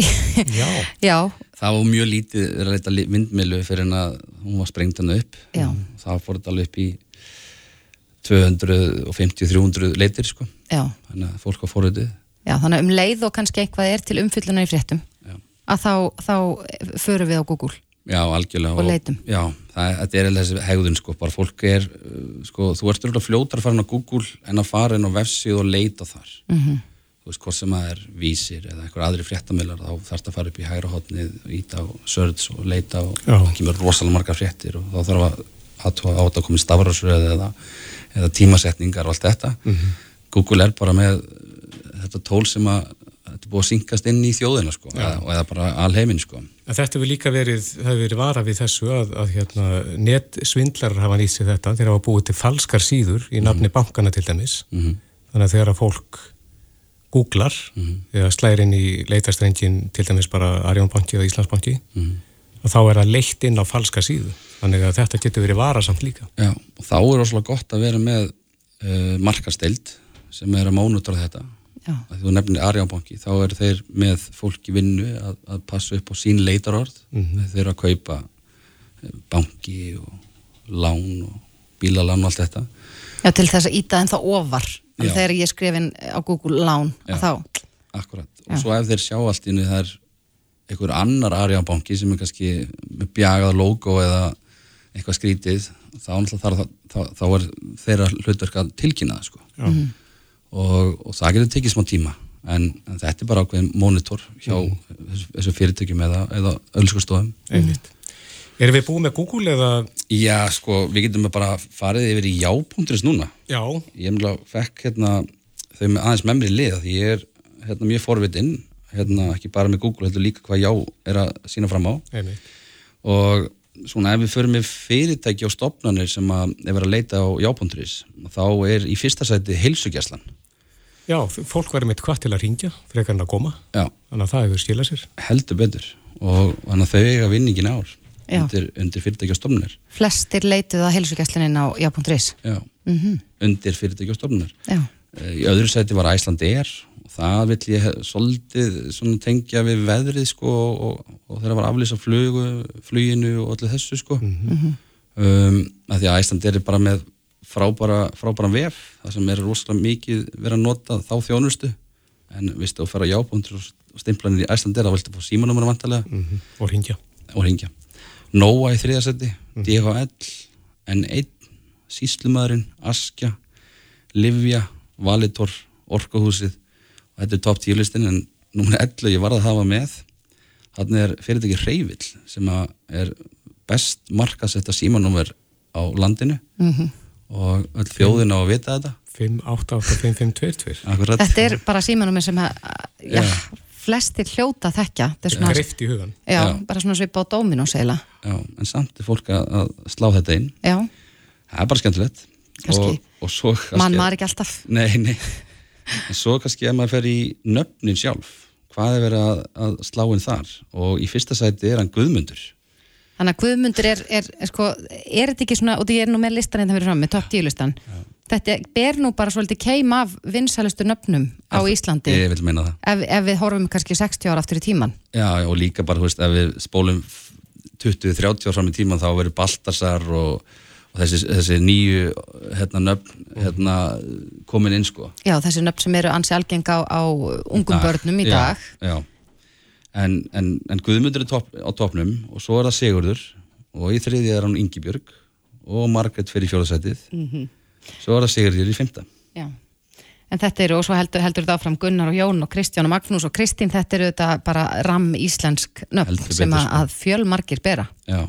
Já. Já. Það var mjög lítið að leita vindmillu fyrir en að hún var sprengt hann upp. Það fór þetta alveg upp í 250-300 leitir sko. Já. þannig að fólk var fóröldið Já, þannig að um leið og kannski eitthvað er til umfyllunar í fréttum að þá, þá förum við á Google Já, algjörlega. Og leitum. Já, það, þetta er eða þessi hegðun sko, bara fólk er, uh, sko, þú ert örgulega fljótar að fara inn á Google en að fara inn á vefsíð og leita þar. Mm -hmm. Þú veist, hvort sem það er vísir eða eitthvað aðri fréttamillar, þá þarfst að fara upp í hægra hotnið, íta á search og leita og það kemur rosalega marga fréttir og þá þarf að aðtóa á þetta að koma í stafrásröð eða, eða tímasetningar og allt þetta. Mm -hmm. Google er bara með þetta tól sem að þetta er búið að syngast inn í þjóðina sko, eða, eða bara alheimin sko. Þetta hefur líka verið, það hefur verið vara við þessu að, að hérna, nettsvindlar hafa nýtt sér þetta, þeir hafa búið til falskar síður í nafni mm -hmm. bankana til dæmis mm -hmm. þannig að þegar að fólk googlar mm -hmm. eða slæðir inn í leitarstrengin til dæmis bara Arjónbanki eða Íslandsbanki mhm. og þá er það leitt inn á falska síðu þannig að þetta getur verið varasamt líka Já, og þá er óslulega gott að vera með uh, markasteild sem er að mónutra þetta þú nefnir Arjánbanki, þá eru þeir með fólk í vinnu að, að passa upp á sín leitarorð, mm -hmm. þeir eru að kaupa eh, banki og lán og bílalán og allt þetta Já, til þess að íta en þá ofar Já. þegar ég skrifin á Google lán Já. þá, Akkurat, og svo ef þeir sjá allt innu það er einhver annar Arjánbanki sem er kannski með bjagað logo eða eitthvað skrítið þá, það- þá, þá er þeirra hlutverk að tilkynna það sko. Og, og það getur tekið smá tíma. En, en þetta er bara ákveðin monitor hjá þessu, þessu fyrirtækjum eða, eða ölskustofum. Einmitt. Erum við búið með Google eða? Já, sko, við getum bara farið yfir í já.is núna. Já, ég emla fekk hérna þau með aðeins í lið því ég er hérna mjög forvitinn hérna ekki bara með Google, heldur líka hvað já er að sína fram á. Einmitt. Og svona ef við förum með fyrirtæki og stopnarnir sem að er verið að leita á já.is þá er í fyrsta sæti heilsugjæslan Já, fólk verður mitt hvað til að ringja frekar en að koma, já, þannig að það hefur skilað sér. Heldur betur. Og þannig að þau eiga vinningin ár Já. undir, undir stopnarnir flestir leituð á heilsugjastlunin á já.is já, undir fyrirtæki og stopnarnir Já, Eh, Í öðru sæti var Æsland Air og það vill ég svolítið tengja við veðrið sko og, og þeirra var aflýsa flugu, fluginu og allir þessu sko. Um, að því að Æsland er bara með frábæra, frábæra vef það sem er rosalega mikið verið að nota þá þjónustu. En viðstu að fara á jábúndur og stimplanir í Æsland Air þá viltu fá símanúmer vantarlega mm og ringja og ringja Nóa í þriðasetti, DHL N1, Síslumæðurinn Askja, Livja Valitor, Orkuhúsið. Og þetta er top 10 listin en númer 11 ég var að hafa með. Þannig er fyrirtæki Reyvill sem að er best markasetta símanúmer á landinu. -hmm. Og öll þjóðin á að vita þetta 5885522 Akkurat. þetta er bara símanúmer sem að, já, Já. flestir hljóta þekkja þetta er svona, Greift í hugan já, bara svona svipa á Dominos eila Já, en samt er fólk að, að slá þetta inn Já, það er bara skemmtilegt Kannski. og, og svo mann maður ekki alltaf Nei, nei. En svo kannski ef maður fer í nöfnin sjálf, hvað er verið að, að slá inn þar? Og í fyrsta sæti er hann Guðmundur. Þannig að Guðmundur er, er, er sko, er þetta ekki svona, og því ég er nú með listan hérna fyrir fram, með topp 10 listan þetta ber nú bara svolítið keim af vinsælustu nöfnum á Íslandi Ég vil meina það. ef, ef við horfum kannski 60 ára aftur í tíman Já, og líka bara, þú veist, ef við spólum 20-30 ár fram í tíman þá verður Baltasar og, og þessi, þessi nýju hérna, nöfn hérna, komin inn, sko. Já, þessi nöfn sem eru ansi algeng á, á ungum börnum í dag Já, já. En, en, en Guðmundur er topp, á toppnum og svo er það Sigurður og í þriði er hann Ingibjörg og Margrét fyrir fjóðasætið. Mm Mhm. Svo er það Sigurður í fymta. Já. En þetta eru, og svo heldur, heldur þetta áfram Gunnar og Jón og Kristján og Magnús og Kristín, þetta eru þetta bara ram íslensk nöfn sem að, sko. að fjölmargir bera. Já,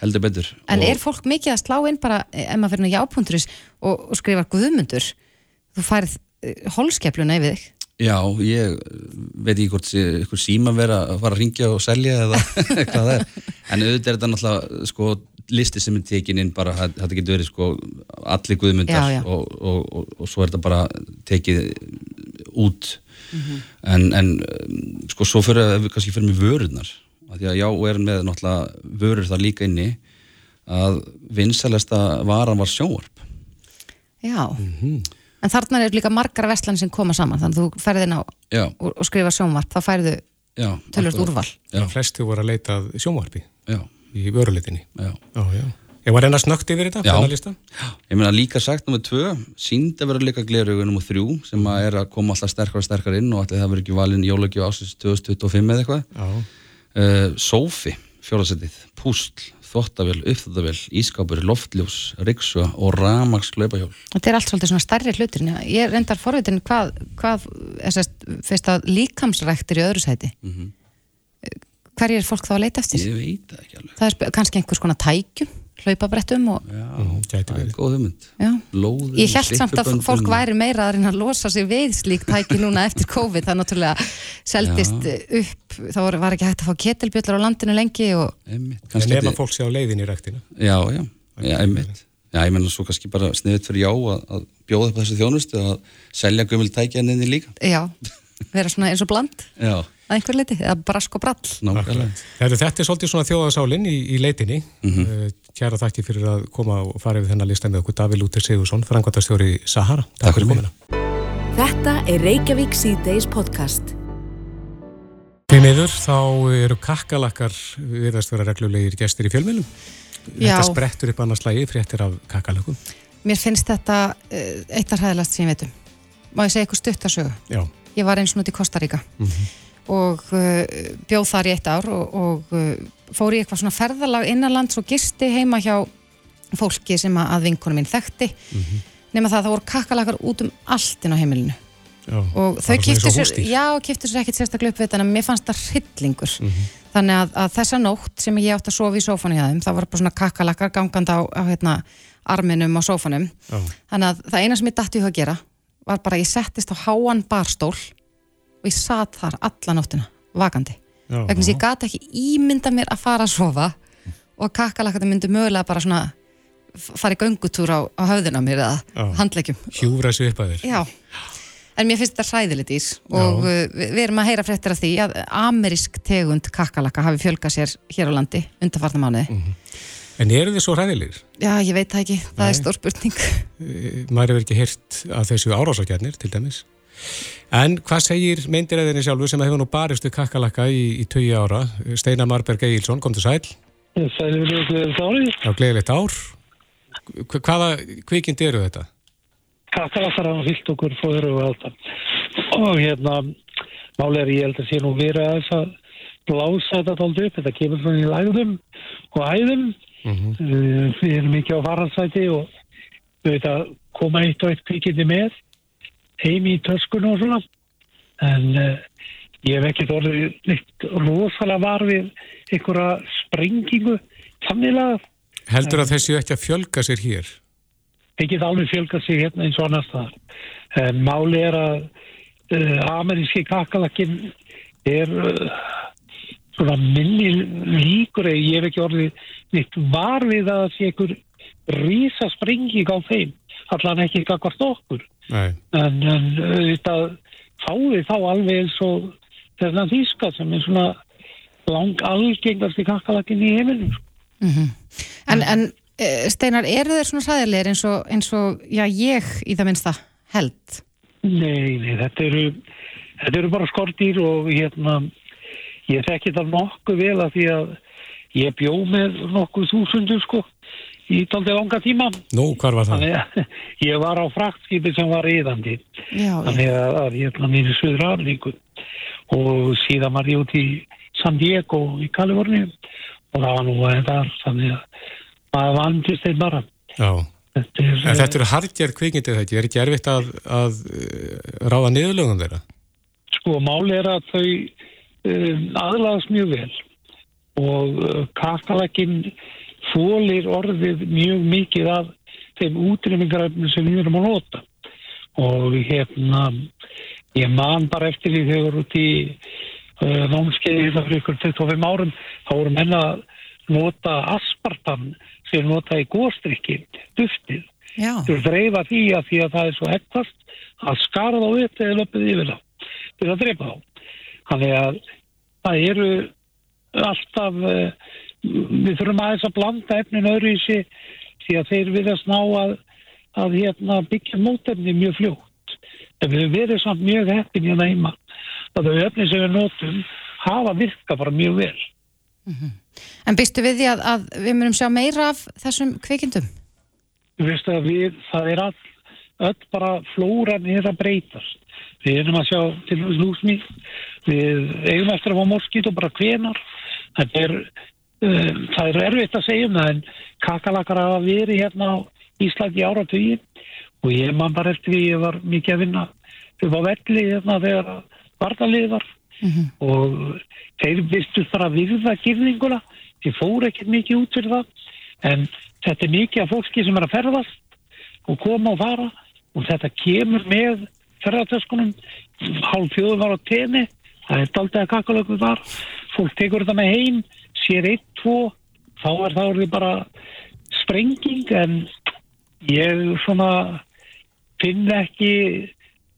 heldur betur. En er fólk mikið að slá inn bara, ef maður fyrir jápunturis og, og skrifa guðmundur, þú færð uh, holskefluna yfir þig? Já, ég veit ekki hvort ykkur síma vera að fara að ringja og selja eða hvað það er. En auðvitað er þetta náttúrulega sko listi sem er tekin inn bara, þetta getur verið sko allir guðmundar Já, já. Og, og, og, og svo er þetta bara tekið út. En, en um, sko svo fyrir við kannski fyrir með vörurnar. Af Því að já, og er með náttúrulega vörur þar líka inni að vinsælesta varan var sjónvarp. Já. En þarna eru líka margar vestlan sem koma saman, þannig að þú ferði inn á og, og skrifa sjónvarp, þá færðu tölvöld úrval. Já, Flesti voru að leita að sjónvarpi já, í vöruleitinni. Já. Já, Ég var reyna snögt yfir þetta, Já. Ég meina líka sagt nummið tvö, sínd að vera líka glerugu nummið þrjú sem að er að koma alltaf sterkar og sterkar inn og allir það verður ekki valinn jólagjöf ásins 2025 eða eitthvað. Uh, Sófi, fjórasettið, púsl, þvottavél, uppþvottavél, ískápur, loftljós, riksu og ramags hlaupahjól. Þetta er allt svolítið svona stærri hlutir. Ég reyndar forvitin hvað, hvað fyrst að líkamsræktir í öðru sæti. Mm Hverju er fólk þá að leita eftir? Ég veit ekki alveg. Það er kannski einhvers konar tækjum, hlaupabrettum og, Já, gæti það er verið. góð hugmynd. já. Lóðin, Ég held samt að fólk væri meira að reyna að losa sig við slík tæki núna eftir COVID, það náttúrulega seldist upp, þá var, var ekki hægt að fá ketilbjöllar á landinu lengi og Einmitt, en kannski ef þetta- að fólk sé á leiðin í ræktina Já, já, já, einmitt. Já, ég menna svo kannski bara sniðið fyrir já að, að bjóða upp þessu þjónustu að selja gömul tækja henni líka. já, vera svona eins og bland. Já, að einhver leiti, eða brask og brall Nákvæmlega. Þetta, þetta er svolítið svona þjóðasálinn í, í leitinni. Mm -hmm. Kjæra þakki fyrir að koma og fara yfir þennan listan með okkur Daví Lúter Sigursson, frangvandastjóri Sahara. Takk fyrir komina. Þetta er Reykjavík C-Days podcast. Því meður þá eru kakkalakkar viðast vera reglulegir gestir í fjölmjölum. Þetta sprettur upp annars lagi, fréttir af kakkalakkum. Mér finnst þetta uh, eitt af hræðilast sem ég veitum Má ég segja eitthvað stutt að sögu Já. Ég var eins og núti í Kosta Ríka og uh, bjóð þar í eitt ár og, og uh, fór í eitthvað svona ferðalag innanlands og gisti heima hjá fólki sem að vinkonum minn þekkti. Nema það að það voru kakkalakkar út um allt inn á heimilinu. Já. og þau og sér, já, kiptu sér ekkit sérstaklega upp við þetta en mér fannst það hryllingur. Þannig að, að þessa nótt sem ég átti að sofa í sófanu hjá þeim, það voru bara svona kakkalakkar gangandi á, á hérna, arminum á sófanum. Já. þannig að það eina sem ég dætti í að gera var bara að ég settist á háan barstól og ég satt þar alla nóttina vakandi, Já. vegna þess að ég gat ekki ímynda mér að fara að sofa og kakkalakkarnir myndu mögulega bara svona fara í göngutúr á, á höfðina mér eða Já. handleikjum Hjúra sig upp að þér. Já, en mér finnst þetta hræðilegt ís og uh, við, erum að heyra fréttir af því að amerísk tegund kakkalakka hafi fjölgað sér hér á landi undarfarna mánuði. Mhm. En eru þið svo hræðilegir? Já, ég veit það ekki, það Nei. er stór spurning. Eh, Maður hefur ekki heyrt að þessu árásakjarnir til dæmis. En hvað segir meindiræðinni sjálfur sem hefur nú barist við kakkalakka í, í 20 ára? Steinar Marberg Egilson, kom til sæl. Sælir við ykkur þárið. Já, gleðilegt ár. Hva- Hvaða kvikindi eru þetta? Kakkalakkar hafa fyllt okkur fóður og alltaf. Og hérna, máli er ég held að sé nú verið að þess að blása þetta alltaf upp. Þetta kemur svona í lægðum og hæðum. Mm Uh, Við erum ekki á faransæti og við veit að koma eitt og eitt kvikindi með heim í töskunum og svona. En uh, ég hef ekkert orðið neitt rosalega var við einhverja sprengingu að Heldur að þessu ekki að fjölga sér hér? þeir geta alveg fjölgað sig hérna eins og annars. En máli er að uh, ameríski kakalakkin er uh, svona minni líkur eða ég hef ekki orðið nýtt var við að það sé einhver rísa springing á þeim allan ekki kakvart okkur. Nei. en, en þetta fáið þá alveg eins og þennan þýska sem er svona lang algengast í kakalakkin í heiminum En, en uh, Steinar, eru þeir svona hræðilegir eins og, eins og, já, ég í það minnsta held? Nei, nei, þetta eru, þetta eru bara skortýr og hérna, ég þekki það nokkuð vel að því að ég bjó með nokkuð þúsundur sko í taldið langa tíma. Nú, hvar var það? Þannig ég var á fraktskipi sem var reyðandi. Já, Þannig að, að ég er mér í Suður Afríku og síðan var ég út í San Diego í Kaliforníu og það var nú aðeins þar. Þannig að maður vandist þeim bara. Já. Þetta er, En þetta eru hardjar kvikindi þetta? Er ekki erfitt að, að uh, ráða niðurlögum þeirra? sko máli er að þau um, aðlaðast mjög vel og uh, kakalakinn fólir orðið mjög mikið af þeim útrýmingaröfnum sem við erum að nota. Og hérna ég man bara eftir því þegar út í uh, námskeiði þetta fyrir ykkur 25 árum þá voru menna að nota aspartam sem nota í góstrykki duftið. Þú dreifa því að því að það er svo hektast að skara þá upp eða löpið yfir þá til að dreifa þá þannig að það eru alltaf uh, við þurfum aðeins að blanda efnin öðru í sig því að þeir viðast ná að, að hérna, byggja mótefni mjög fljótt en við verið samt mjög heppin hérna heima að þau efni sem við notum hafa virka bara mjög vel en býstu við því að, að við munum sjá meira af þessum kvikindum? Þú veist að við, það er all, öll bara flóran er að breytast. Við erum að sjá til lúsmi, við eigum eftir að fá morskít og bara hvenar. Það er, um, það er erfitt að segja um það en kakalakar hafa verið hérna á Íslandi í áratugin og ég man bara eftir því ég var mikið að vinna upp á velli hérna þegar vartalið var. Og þeir vistu bara að virða gifninguna, þeir fóru ekkert mikið út fyrir það en þetta er mikið af fólki sem er að ferðast og koma og fara og þetta kemur með ferðartöskunum hálf fjóðu var á tenni það er daldið að kakalöku þar fólk tekur þetta með heim sér eitt, tvo þá er það orðið bara sprenging en ég svona finn ekki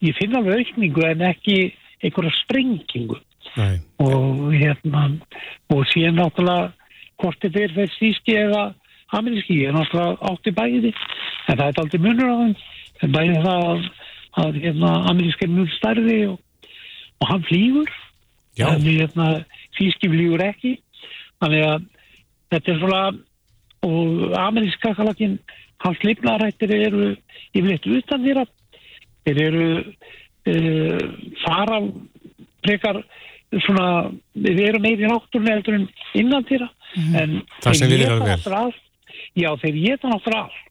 ég finn alveg aukningu en ekki einhverja sprengingu. Nei. og hérna og síðan náttúrulega hvort þetta er þeir síski eða ameríski, ég er náttúrulega átti bæði en það er aldrei munur á þeim. En bæði það að, að hérna, ameríski er mjög stærði og, og hann flýgur en hérna, síski flýgur ekki þannig að þetta er svona og ameríska kalakinn hans lifnarættir eru yfirleitt utan þeirra. Þeir eru uh, fara frekar svona, við erum meiri náttúrun heldur en innan þeirra. En Það sem við erum vel. já, þeir geta náttúrulega allt.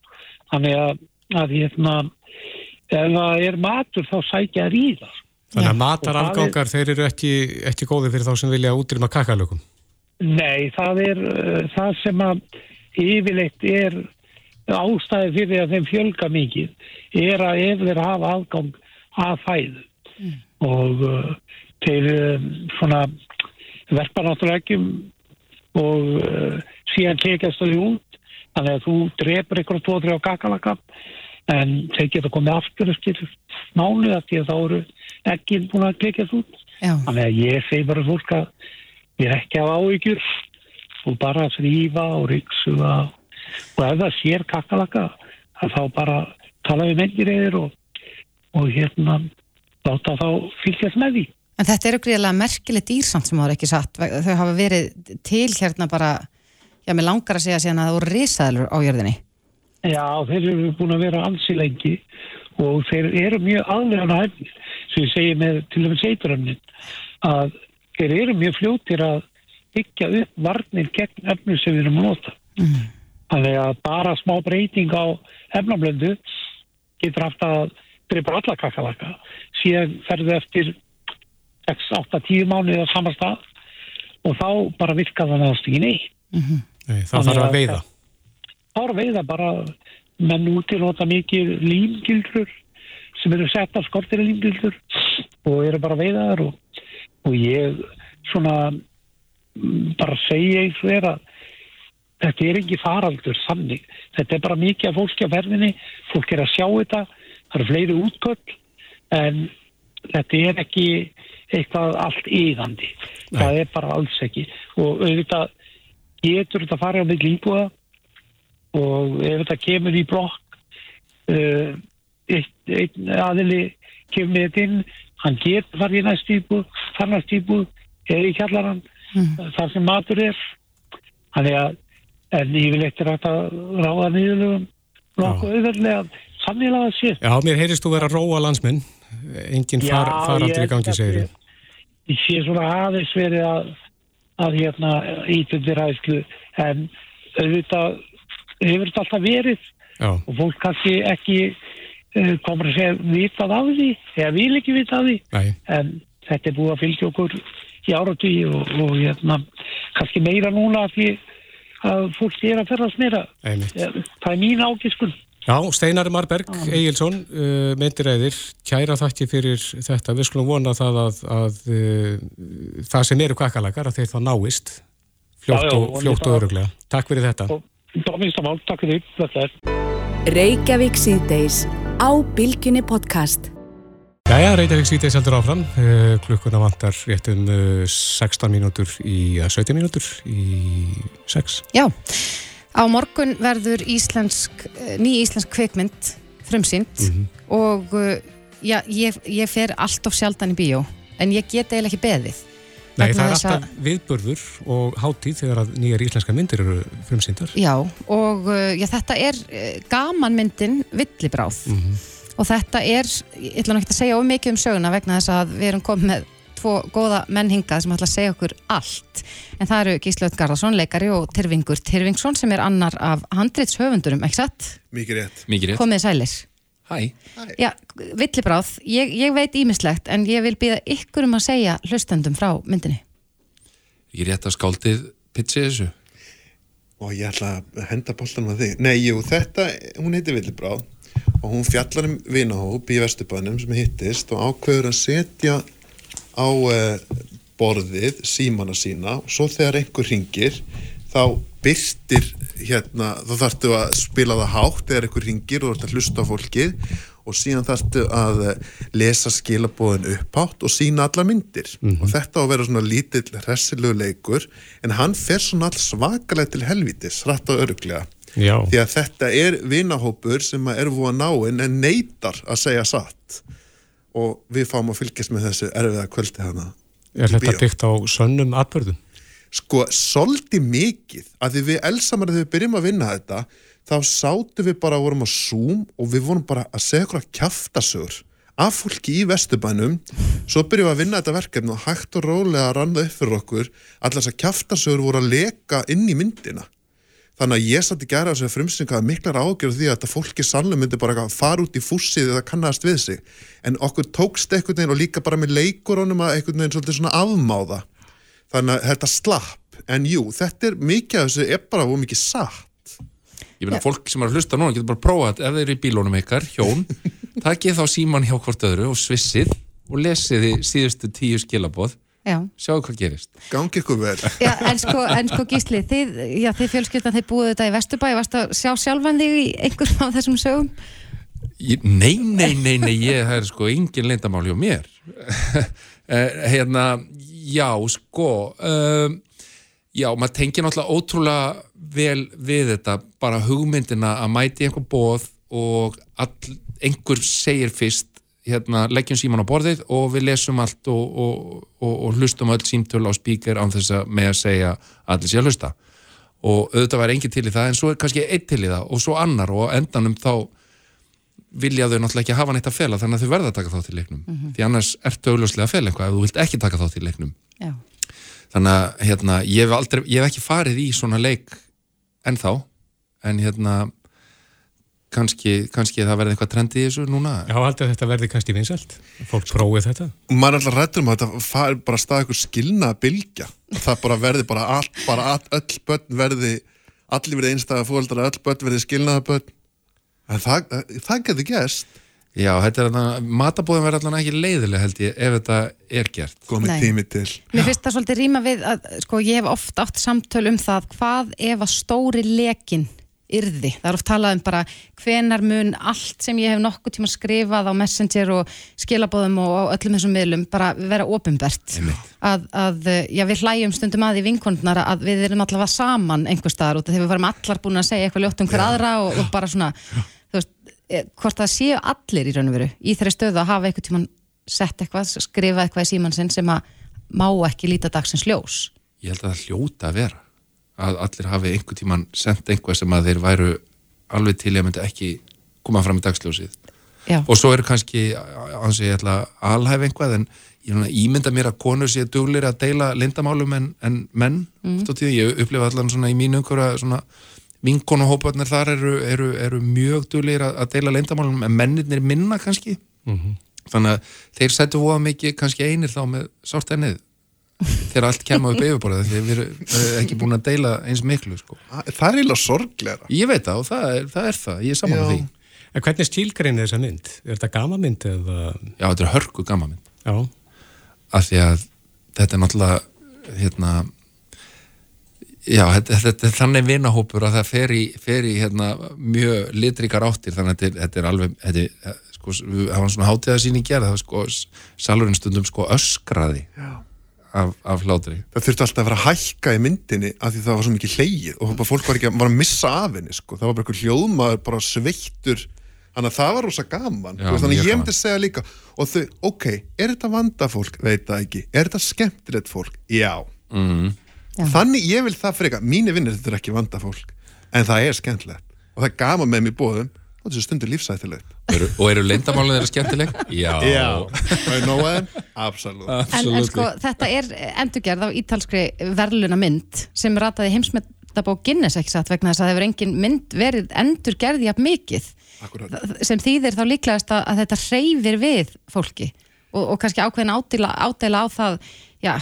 Þannig að, að hérna ef það er matur þá sækja í það. Þannig að matarafgangar, þeir eru ekki, ekki góði fyrir þá sem vilja útrýma kakalökum. Nei, það er uh, það sem að yfirleitt er ástæði fyrir að þeim fjölga mikið er að ef þeir hafa aðgang að fæðu. Og uh, þeir um, svona verpa náttúrulega ekki og uh, síðan tekast þau út. Þannig að þú drepur ykkur tvo, þrjá kakalaka en þeir geta komið aftur eftir mánuð af því að þá eru ekki búin að tekast út. Já. Þannig að ég segi bara fólk að ég er ekki af áhyggjur og bara þrýfa og ríksuga og ef það sér kakalaka þá bara tala við mennir eður og, og hérna láta þá fylgjast með því. En þetta eru gríðilega merkilegt dýrsamt sem það er ekki satt. Þau hafa verið til hérna bara, já, mér langar að segja síðan að það voru risaðlur á jörðinni. Já, þeir eru búin að vera ansi lengi og þeir eru mjög aðlega hæfnir sem ég segi með til og með seituröfnin að þeir eru mjög fljótir að byggja upp varnir gegn efnum sem við erum að nota. Þannig að bara smá breyting á efnablöndu getur haft að drepa alla kakalaka. Síðan ferðu eftir 6, 8, 10 mánuði á sama stað og þá bara virka það náðast ekki neitt. Nei, það Þannig þarf að að- veiða. þá er að veiða bara menn úti nota mikið límgildrur sem eru sett af skortir límgildrur og eru bara veiðaðar og, og ég svona mm, bara segja og er að þetta er ekki faraldur þannig. Þetta er bara mikið af fólki á ferðinni fólk er að sjá þetta það eru fleiri útköll en þetta er ekki eitthvað allt yðandi það er bara alls ekki. Og auðvitað getur þetta farið á milli íbúða og ef þetta kemur í blokk uh, einn, aðili kemur með þetta inn hann getur farið í næst íbúð þar næst íbúð, er í kjallaran þar sem matur er. Þannig að en yfirleitt er hægt að ráða niðurlögum nokkuð auðverðlega þannig að sé. Já, mér heyrist þú vera að róa landsmenn. Engin far, ég í gangi, segir ég- ég sé svona aðeins verið að, að hérna ítundir hæslu en auðvitað hefur þetta alltaf verið. Já, og fólk kannski ekki komur að segja vitað af því eða vil ekki vitað af því nei, en þetta er búið að fylgja okkur í áratví og, og hérna, kannski meira núna af því að fólk er að ferðast meira. Eh, það er mín ágiskun Já, Steinar Marberg Egilson, uh, myndiræðir, kæra þakki fyrir þetta. Við skulum vona það að, að uh, það sem eru kakalakar, að þeir þá náist fljótt Já, já, og, og það. öruglega. Takk fyrir þetta. og Dóminstamál, takk fyrir er Reykjavík síðdeis á Bilginni podcast. Jæja, Reykjavík sítið seldur áfram. Uh, klukkuna vantar rétt um uh, 16 mínútur í, uh, 17 mínútur í 6. Já, á morgun verður íslensk, eh, ný íslensk kvikmynd frumsýnd og uh, já, ég, ég fer allt of sjaldan í bíó en ég get eiginlega ekki beðið. Nei, það er þess að- alltaf viðburður og hátíð þegar að nýjar íslenska myndir eru frumsýndar. Já, og uh, já, þetta er uh, gamanmyndin Villibráð og þetta er, ég ætla nú ekki að segja of mikið um söguna vegna þess að við erum komið með tvo góða menn hingað sem ætla að segja okkur allt en það eru Gíslaut Garðarsson, leikari og Tyrfingur Tyrfingsson sem er annar af handritshöfundurum, ekki satt? Mikið rétt. Mikið rétt. Komið sælir. Hæ. Já, Villibráð, ég, ég veit ímislegt en ég vil býða ykkur um að segja hlustendum frá myndinni. Ég rétt að skáldið pitchi þessu. og ég ætla að henda boltan með þig. Nei, jú, þetta, hún heitir Villibráð og hún fjallar um vinahóp í Vesturbænum sem hittist og ákveður að setja á uh, borðið símana sína og svo þegar einhver ringir þá byrtir hérna, þá þarftu að spila það hátt eða eitthvað ringir og þú ert að hlusta á fólkið og síðan þarftu að lesa skilabóðin upphátt og sína alla myndir. Og þetta á að vera svona lítill hressilegu leikur en hann fer svona all svakalega til helvítis, rætt og öruglega Já. því að þetta er vinahópur sem er búið að náinn en neytar að segja satt. Og við fáum að fylgjast með þessu erfiða kvöldi hana Er þetta byggt á sönnum atbörðum? Sko, svolítið mikið að því við elsamar þegar við byrjum að vinna þetta þá sátum við bara og vorum á Zoom og við vorum bara að segja okkur að kjaftasögur af fólki í Vesturbænum. Svo byrjum við að vinna þetta verkefni og hægt og rólega að ranna upp fyrir okkur. Allar þess að kjaftasögur voru að leka inn í myndina. Þannig að ég satt í þessu frumsynninga að miklar ágjörð því að þetta fólki sannlega myndi bara eitthvað fara út í fússið eða kannast við sig. En okkur tókst veginn og líka bara með leikurunum að einhvern þannig að þetta slapp. En jú, þetta er mikið af þessu er bara og mikið satt. Ég meina, fólk sem er að hlusta núna getur bara að prófa þetta. Ef þeir eru í bílónum ykkar, hjón takið þá síman hjá hvort öðru og svissið og lesið þið síðustu tíu skilaboð. Já. sjáu hvað gerist. Gangi ykkur vel. Já, en sko, en sko Gísli, þið, já, þið fjölskyldan, þið búið þetta í Vesturbæ, varst að sjá sjálfan þig í einhverjum af þessum sögum? Ég, nei, nei, nei, nei, ég, það er sko engin leyndamál hjá mér. Eh, hérna, já, sko um, já, maður tengir náttúrulega ótrúlega vel við þetta, bara hugmyndina að mæti einhver bóð og all, einhver segir fyrst hérna, leggjum síman á borðið og við lesum allt og, og, og, og hlustum öll símtölu á spíker án þess að með að segja allir sé að hlusta. Og auðvitað var engin til í það en svo er kannski einn til í það og svo annar og endanum þá vilja þau náttúrulega ekki hafa neitt að fela þannig að þau verða að taka þátt í leiknum. Mhm. því annars ertu augljóslega að fela eitthvað ef þú vilt ekki taka þátt í leiknum. Já. þannig að hérna, ég, hef aldrei, ég hef ekki farið í svona leik ennþá en hérna kannski, kannski það verði eitthvað trendið í þessu núna. Já, að þetta verði kannski vinsælt. Fólk prófið þetta. Maður er alltaf rættur um að þetta fari bara að staða ykkur skilna að bylgja. Það bara verði bara allt, bara all, öll börn verði, allir verði einstæða fóldra, öll börn verði skilnaða börn en það, það getur gæst Já, þetta er að matabóðin verði allan ekki leiðileg held ég ef þetta er gert. Komið Nei. tími til. Mér finnst það svolítið rýma við að, sko, ég hef oft átt samtöl um það hvað ef að stóri lekin yrði. Það er oft talað um bara hvenar mun allt sem ég hef nokkuð tíma skrifað á Messenger og skilabóðum og öllum þessum miðlum bara vera ofinbert. Að, að, já, við hlæjum stundum að í vinkondnar að við erum allavega saman einhver staðar út af því við varum allar búin að segja eitthvað ljótt um hver aðra og, og bara svona, þú veist, eh, hvort það séu allir í raun og veru í þeirri stöðu að hafa eitthvað tíman sett eitthvað, skrifa eitthvað í síman sinn sem að má ekki líta dagsins ljós. Ég held að það hljóta að vera að allir hafi einhver tíman sendt einhver sem að þeir væru alveg til að myndi ekki koma fram í dagsljósið. Já. og svo eru kannski hans ég ætla að alhæfa einhvað en ég ímynda mér að konur séu duglir að deila lindamálum en, en menn tíðu, ég upplifa allan svona í mínu umhverfa svona vinkonuhóparnir þar eru, eru, eru mjög duglir að, að deila lindamálum en mennirnir minna kannski. Þannig að þeir sættu voða mikið kannski einir þá með sárt ennið þegar allt kemur upp yfirborðið þegar við erum eh, ekki búin að deila eins miklu sko. það er eiginlega sorgleira ég veit það og það er það, er það. ég er saman Já. með því En hvernig stílgreinir þessa mynd? Er þetta gamamynd eða... já, þetta er hörku gamamynd Já. af því að þetta er náttúrulega hérna já, þetta, þetta er þannig vinahópur að það fer í, fer í hérna, mjög litrikar áttir þannig að þetta er, þetta er alveg þetta er, sko, við hafa svona hátíðasýning gerð það var sko, salurinn stundum sko öskraði af, af hlátri. Það þurfti alltaf að vera að hækka í myndinni af því það var svo mikið hleyið og fólk var ekki að, var að missa af henni sko. það var bara eitthvað hljóðmaður bara sveittur. Þannig að það var rosa gaman Já, þannig að ég myndi segja líka og þau, ok, er þetta vandafólk? Veit það ekki, er þetta skemmtilegt fólk? Já, mm. þannig ég vil það freka, mínu vinnir þetta er ekki vandafólk, en það er skemmtilegt. Og það er gaman með mér bóðum og þessu stundur lífsættilegt eru, og eru lindamálun þeirra skemmtileg? já, absolutt En, en sko, þetta er endurgerð á ítalskri verðluna mynd sem rataði heimsmetabók Guinness ekki satt vegna þess að það hefur engin mynd verið endurgerð jafn mikið. Akkurat. Sem þýðir þá líklegast að, að þetta hreyfir við fólki og, og kannski ákveðin ádela á það já,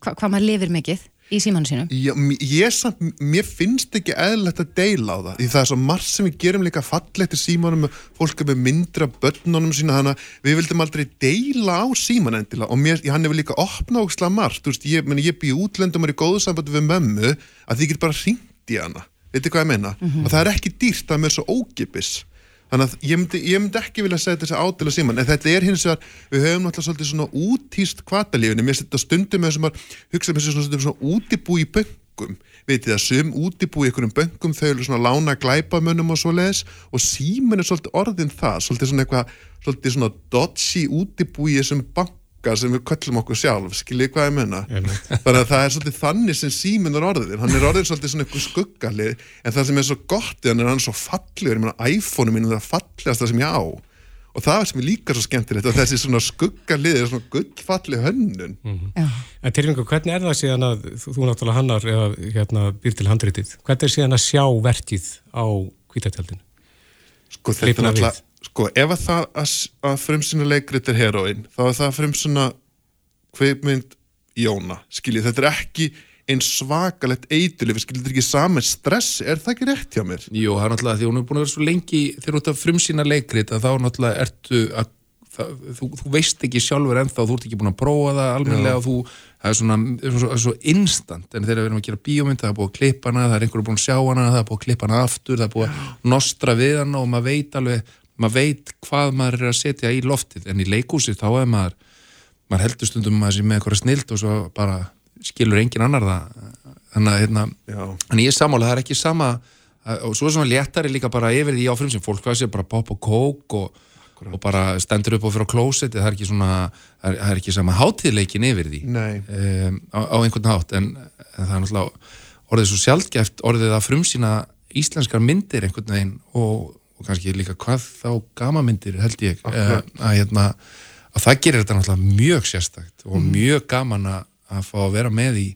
hva, hvað maður lifir mikið í símanu sínum? Já, ég samt, mér finnst ekki eðlilegt að deila á það, því það er svo margt sem við gerum líka fallegt í símanum fólk er með myndra börnunum sína að við vildum aldrei deila á síman endilega. Og mér, hann hefur líka ógislega margt, þú veist, ég, ég bý í útlöndum og er í góðu sambandi við mömmu að þið getur bara hringt í hana. Veitir hvað ég meina, og það er ekki dýrt það er með svo ógipis þannig að ég myndi, ég myndi ekki vilja segja þessi ádela síman en þetta er hins vegar, við höfum náttúrulega svolítið svona útýst kvatalífinni, mér setja stundum með þessum að hugsa með þessu svona, svona útibú í böngum, veitir það sum útibú í einhverjum böngum, þau eru svona lána glæpamönnum og svo leiðis og síman er svolítið orðin það, svolítið svona eitthvað svolítið svona dodgy útibú í þessum banka sem við köllum okkur sjálf skiljið hvað ég menna þannig að það er svolítið þannig sem síminn er orðin hann er orðin svolítið svona eitthvað skuggalið en það sem er svo gott er hann er hann svo fallegur. Ég meina iPhone-u mín er það fallegast það sem ég á. Og það er sem er líka svo skemmtilegt og þessi svona skuggalið er svona gullfalli hönnun. En Tyrfingur, hvernig er það síðan að þú, þú náttúrulega hannar eða hérna, býr til handritið, hvernig er síðan að sjá verkið á kvítatjaldinu? sko þetta við. sko ef að það að, að frumsýna leikrit er heroin þá er það frumsýna kveipmynd Jóna skiljið þetta er ekki eins svakalegt eiturlif skiljið þetta er ekki saman stress. Er það ekki rétt hjá mér? Jú, það er náttúrulega því hún er búin að vera svo lengi þegar þú ert að frumsýna leikrit að þá náttúrulega ertu að það, þú, þú veist ekki sjálfur ennþá, þú ert ekki búin að prófa það almennilega og þú, það er svona, svo, svo instant. En þegar við erum að gera bíómynd það er búið að klippa hana, það er einhverju búin að sjá hana það er búið að klippa hana aftur, það er búið að nostra við hana og maður veit alveg maður veit hvað maður er að setja í loftið en í leikhúsi þá er maður maður heldur stundum að maður sé með eitthvað snilt og svo bara skilur engin annar það. Þannig að hérna, en ég er sammála, það er ekki sama og svo er svona léttari líka bara yfir því á frumsum, fólk hvað sé bara pop og kók og, og bara stendur upp og fyrir á klósetti, það er ekki svona það er, ekki sama hátíðleikin yfir því. Um, á, á einhvern hátt en, en það er náttúrulega orðið svo sjaldgæft orðið að frumsýna íslenskar myndir einhvern veginn og, og kannski líka hvað þá gamamyndir held ég uh, að, hérna, að það gerir þetta náttúrulega mjög sérstakt og mjög gaman að, að fá að vera með í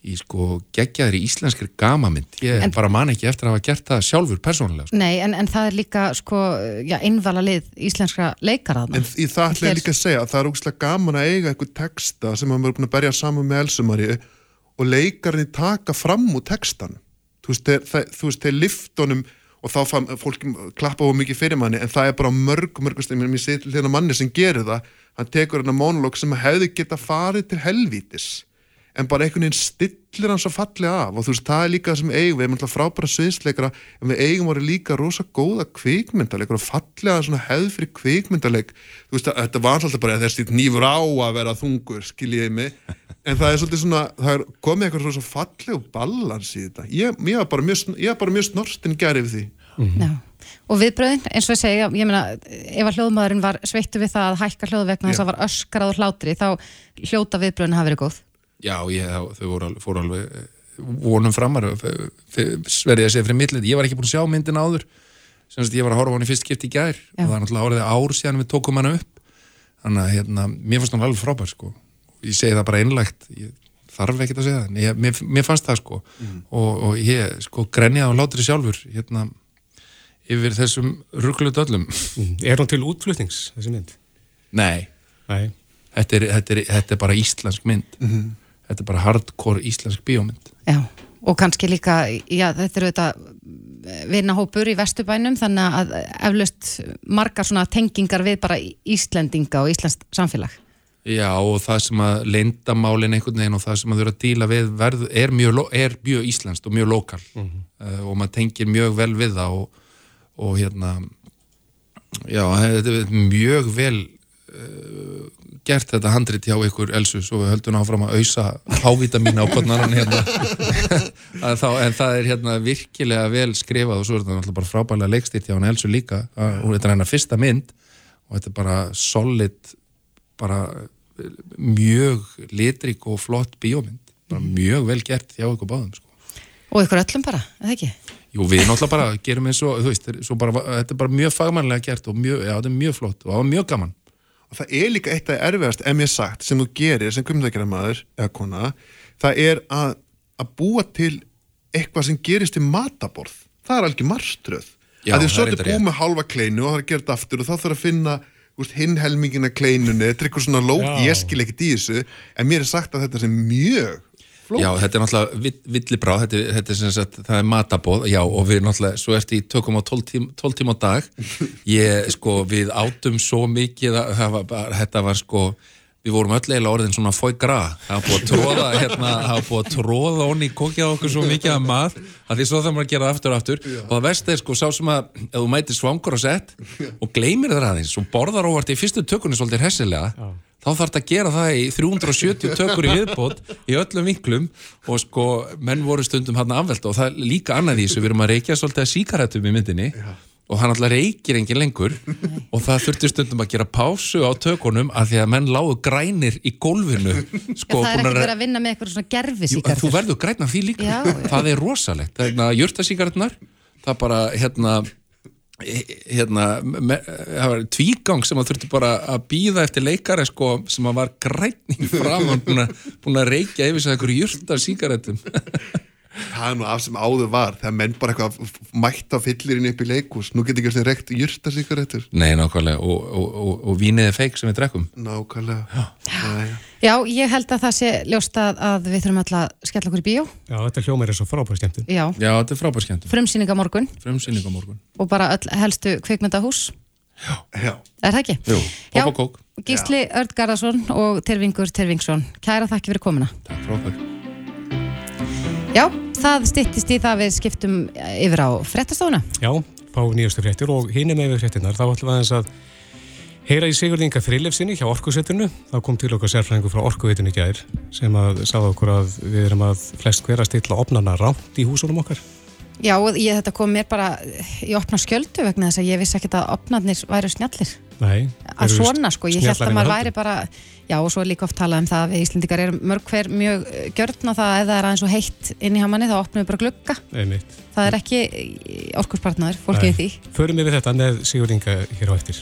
í sko geggjaðri íslenskri gamamynd ég En- bara man ekki eftir að hafa gert það sjálfur persónulega sko. Nei, en, en það er líka sko, já, innvala lið íslenskra leikaraðna. En í það ætla ég líka að segja að það er úkslega gaman að eiga eitthvað texta sem hann verður búin að berja saman með Elsumari og leikarinn taka fram úr textan þú veist, þeir, veist, þeir liftunum og þá fann fólk klappa á mikið fyrir manni en það er bara mörg, mörg stundum mér sér til hérna manni sem gerir það hann tekur hérna monolog sem hefði geta farið til helvítis en bara einhvern veginn stillir hann svo fallega af. Og þú veist, það er líka það sem við eigum við erum alltaf frábæra sviðsleikara en við eigum voru líka rosa góða kvikmyndaleik og fallega svona hefð fyrir kvikmyndaleik. Þú veist, að, þetta var alltaf bara þessi nýfur á að vera þungur, skiljiði mig en það er svolítið svona, það er komið eitthvað svo fallegu balans í þetta. Ég, ég var bara mjög, sn- ég var bara mjög snortin gerði við því. Já. Og viðbröðin, eins og ég segja, ég meina, ef að hljóðmaðurinn var sveittu við það að hækka hljóðvegna þess að það var öskrað og hlátri, þá hljóta viðbröðin hafa verið góð. já, ég, þau voru, alveg- fóru alveg eh, vonum framar. Sverðið að segja fyrir millit, ég var ekki búin að sjá myndin áður. Sem sagt ég var að horfa á hann í fyrst skipti í gær. Já. og það er náttúrulega orðið ár síðan við tókum hana upp. Þannig að hérna, mér fannst hann alveg frábær sko. Ég segi það bara einlægt ég þarf ekkert að segja það, ég, mér, mér fannst það sko. Og, og ég sko grenjaði og látri sjálfur hérna yfir þessum rugglu döllum Er hún til útflutnings, þessi mynd? Nei, Nei. þetta er, þetta er, þetta er bara íslensk mynd. Þetta er bara hardcore íslensk bíómynd. Já, og kannski líka, já, þetta eru þetta vinnahópur í Vesturbænum, þannig að eflaust margar svona tengingar við bara Íslendinga og Íslensk samfélag. Já og það sem að leyndamálin einhvern veginn og það sem að eru að díla við verð, er, mjög, er mjög íslenskt og mjög lokal. Uh, og maður tengir mjög vel við það og, og hérna já, þetta er mjög vel uh, gert þetta handrit hjá ykkur Elsu svo við höldum áfram að ausa hávitamína á kodnaran hérna. Þá, en það er hérna virkilega vel skrifað og svo er þetta náttúrulega bara frábælega leikstýrt hjá hann Elsu líka. Og þetta er hennar fyrsta mynd og þetta er bara solid bara eh, mjög litrík og flott bíómynd bara mjög vel gert hjá ykkur báðum sko. Og ykkur öllum bara, eða ekki? Jú, við náttúrulega bara gerum eins og, þú veist, svo bara, þetta er bara mjög fagmannlega gert og mjög, já, þetta er mjög flott og það var mjög gaman. og það er líka eitt af erfiðast ef mér sagt sem þú gerir sem kvimdækjara maður eða kona, það er að, að búa til eitthvað sem gerist í mataborð það er alveg marströð Já, að því það svo er er reyndar búið með halva kleinu og það er að þetta aftur og þá þarf að finna hinn helmingina kleinunni þetta er eitthvað svona lók, Já. ég skil ekkert í þessu en mér er sagt að þetta sé mjög flókið. Já, þetta er náttúrulega vill- villibráð, þetta, er- þetta er sem sagt, það er matabóð, já, og við náttúrulega, svo ertu í tökum á 12 tím, 12 tíma á dag, ég, sko, við átum svo mikið að það var bara, þetta var sko, við vorum öll eiginlega orðin svona fói gra það búið að tróða hérna, það búið að tróða onni kokja okkur svo mikið af mað að því svo það maður að gera það aftur og aftur. Og það verst er sko sá sem að ef þú mætir svangur og sett og gleymir það aðeins og borðar óvart í fyrstu tökunni svolítið hessilega þá þarf þetta að gera það í 370 tökur í viðbót í öllum vinklum. Og sko menn voru stundum hann afvelt og það er líka annað í þessu, við erum að reykja svolítið að síkaretum í myndinni og hann alltaf reykir engin lengur. Og það þurfti stundum að gera pásu á tökunum að því að menn lágu grænir í gólfinu sko, það er ekki verið að vinna með eitthvað svona gerfi Jú, þú verður græn af því líka. Já, já. það er rosalegt, það er hérna jörtasíkarnar það bara hérna hérna me, það var tvígang sem að þurfti bara að býða eftir leikari sko sem að var græn í fram og búin að, reykja yfir sig einhverju jörtasíkaretum Það er nú af sem áður var þegar menn bara eitthvað mætta fyllirinn upp í leikús nú getur ekki alltaf reykt jyrta sigarettur Nei, nákvæmlega, og, og, og, og vínið er feik sem við drekkum. Nákvæmlega. Já, já. Já, ég held að það sé ljóst að, að við þurfum alltaf að skella okkur í bíó. Já, þetta hljómar er svo frábæð skemmtun. Já, Já, þetta er frábær skemmtum frumsýninga morgun. Frumsýning á morgun. Og bara öll helstu kvikmyndahús. Já. Er það ekki? Jú, Já. Pop og Kók, Gísli Örd Garðarsson og Tervingur Tervingsson Kæra þakki fyrir komuna. Takk frá okkur Já, það styttist í það við skiptum yfir á frettastofuna Já, fá nýjastu fréttir og hinni með við fréttinnar. Þá ætlum við aðeins að heyra í Sigurði Inga Frilefsinni hjá Orkusettinu. Þá kom til okkar sérfræðingu frá Orkuveitunni gær sem að sagði okkur að við erum að flest hver að stilla opnana rámt í húsunum okkar. Já, og ég, þetta kom mér bara í opna skjöldu vegna þess að ég vissi ekkert að opnarnir væru snjallir Nei. að svona sko, ég held að maður við væri bara já og svo er líka oft talað um það að við Íslendingar erum mörg hver mjög eh, gjörn á það að ef það er aðeins og heitt inn í hamanni þá opnum við bara glugga. Einmitt. það er ekki orkurspartnaður, fólkið í því Förum yfir þetta með Sigurði Inga hér á eftir.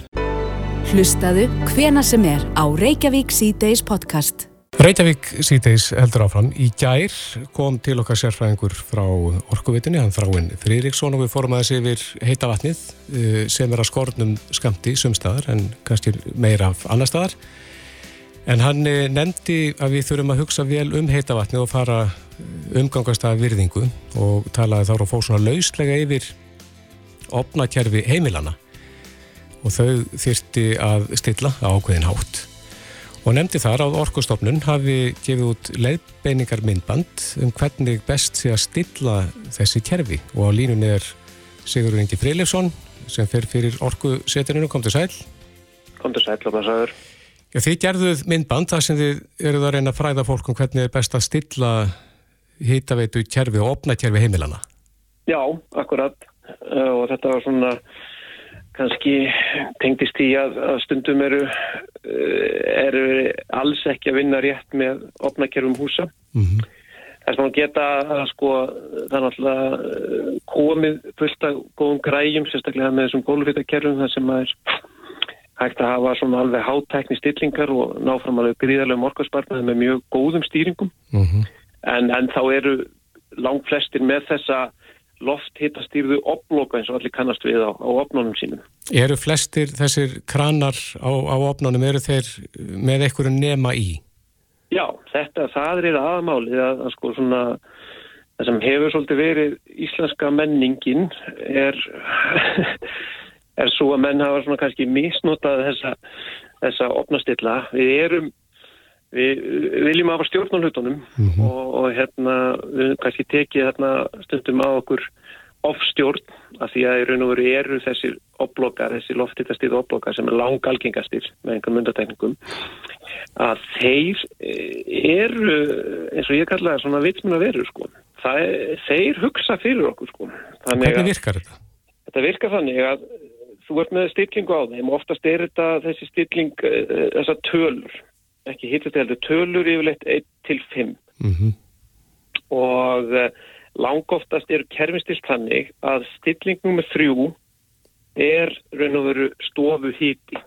Hlustaðu hvena sem er á Reykjavík C-Days podcast. Reykjavík síðdeis heldur áfram. Í gær kom til okkar sérfræðingur frá Orkuvitunni, hann þráinn Friðriksson og við fórum aðeins yfir heita vatnið eh, sem er að skornum skamti sumstaðar en kannski meira af annar staðar. En hann eh, nefndi að við þurfum að hugsa vel um heita vatnið og fara eh, umgangast að virðingu og talaði þá og fór svona lauslega yfir opnakerfi heimilana og þau þyrti að stilla ákveðin hátt og nefndi þar að Orkustofnun hafi gefið út leiðbeiningar myndband um hvernig best sé að stilla þessi kerfi og á línunni er Sigurður Ingi Freilefsson sem fer fyrir Orkusetuninu, kom til sæl. Kom til sæl og blessaður. Já, þið gerðuð myndband þar sem þið eruð að reyna að fræða fólk um hvernig er best að stilla hýtaveitu kerfi og opna kerfi heimilana. Já, akkurat. Uh, og þetta var svona kannski tengdist í að, að stundum eru, uh, eru alls ekki að vinna rétt með opnakerfum húsa. Mm Þess að maður geta að sko er náttúrulega uh, komið fullt af góðum græjum, sérstaklega með þessum gólfitakerfum þar sem maður hægt að hafa svona alveg hátækni stillingar og ná fram alveg gríðarlega morgarspartnaði með mjög góðum stýringum. -hmm. En, en þá eru langt flestir með þessa lofthittastýrðu oploka eins og allir kannast við á, á opnunum sínum. Eru flestir þessir kranar á, á opnunum, eru þeir með einhverju nema í? Já, þetta, það er aðmálið að, að sko svona það sem hefur svolítið verið íslenska menningin er er svo að menn hafa svona kannski misnotað þessa, þessa opnastilla. Við erum við, viljum hafa stjórn á hlutunum Mhm. og, og hérna við kannski tekið hérna stundum á okkur ofstjórn af því að í raun og veru eru þessir oplokkar, þessi loftittastið oplokkar sem er langalgengastir með einhverjum myndatekningum að þeir eh, eru eins og ég kalla það svona vitsmun að veru sko. Er- þeir hugsa fyrir okkur sko. Þannig Hvernig að- virkar þetta? Þetta virkar þannig að þú ert með stillingu á þeim og oftast er þetta þessi stilling uh, þessar tölur, ekki hittast heldur, tölur yfirleitt 1 til 5 Mm og uh, langoftast eru kerfinstilt þannig að stilling nummer 3 er raun og veru stofu híti,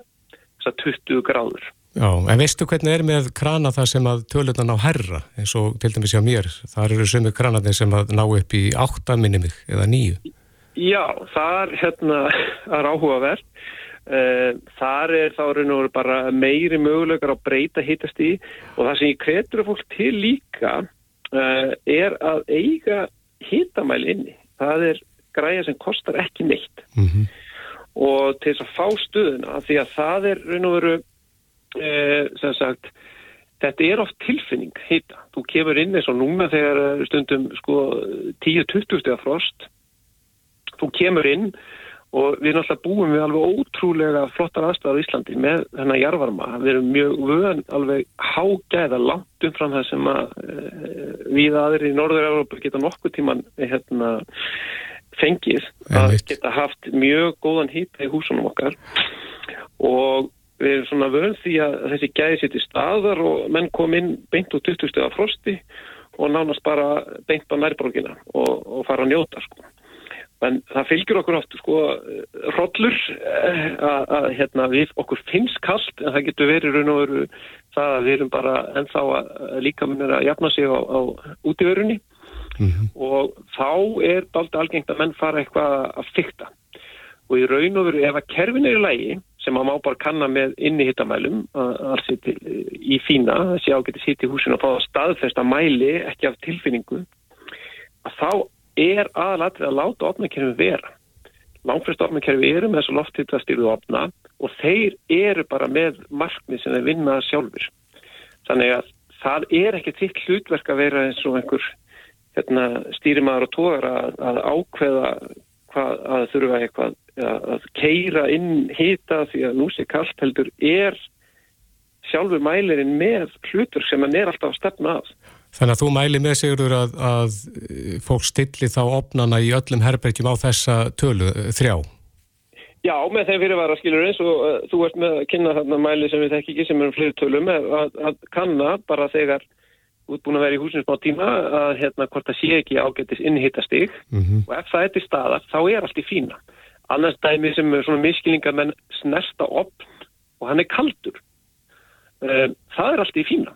þessar 20 gráður. Já, en veistu hvernig er með krana það sem að tölunan á herra, eins og til dæmis hjá mér, þar eru sömu kranarnir sem að ná upp í 8 minni mig eða 9. Já, þar hérna er áhugavert. Uh, þar er þá raun og veru bara meiri möguleikar að breyta hittast í og það sem ég kretur fólk til líka uh, er að eiga hittamæli inni. Það er græja sem kostar ekki neitt Mm og til þess að fá stuðuna því að það er raun og veru eh, sem sagt, þetta er oft tilfinning hita. Þú kemur inn eins og núna þegar eh, stundum sko 10-20 stegar frost. Þú kemur inn og við náttúrulega búum við alveg ótrúlega flottar aðstæðar í Íslandi með þennan jarvarma. Við erum mjög vöðan alveg hágæða langt umfram það sem að e, við aðrir í Norður-Európa geta nokkuð tíman hérna, fengið að geta haft mjög góðan hýta í húsunum okkar og við erum svona vöðn því að þessi gæði sér til staðar og menn kom inn beint úr 20 steg af frosti og nánast bara beint á nærbrókina og, og fara að njóta sko. En það fylgjur okkur oft sko hrodlur að hérna við okkur finnst kallt en það getur verið raun og veru það að við erum bara ennþá að líka munir að jafna sig á, á útíverunni mm -hmm. og þá er allt algengt að menn fara eitthvað að fykta og í raun og veru ef að kerfin er í lægi sem að má bara kanna með inni hittamælum í fína þessi ágæti sitt í húsinu og fá staðfesta mæli ekki af tilfinningu að þá er aðalatrið að láta opnakerfi vera. Langfrist opnakerfi eru með þessu lofthýttastýruðu opna og þeir eru bara með markmið sem þeir vinna sjálfur. Þannig að það er ekki þitt hlutverk að vera eins og einhver hérna, stýrimaður og tóðar að, að ákveða hvað, að þurfa eitthvað að keira inn hýta því að nú sé kallt heldur er sjálfur mælirinn með hlutverk sem hann er alltaf að stefna af. Þannig að þú mæli með sigurður að, að fólk stilli þá opnana í öllum herbergjum á þessa tölu, þrjá? Já, með þeim fyrirvara skilur eins og uh, þú ert með að kynna þarna mæli sem við þekk ekki sem eru fleiri tölum að, að kanna bara þegar útbúin að vera í húsins á tíma að hérna hvort það sé ekki ágættis innhittastig mm -hmm. og ef það er til staðar þá er allt í fína. Annars dæmi sem er svona miskilningar menn snersta opn og hann er kaldur. Um, það er allt í fína.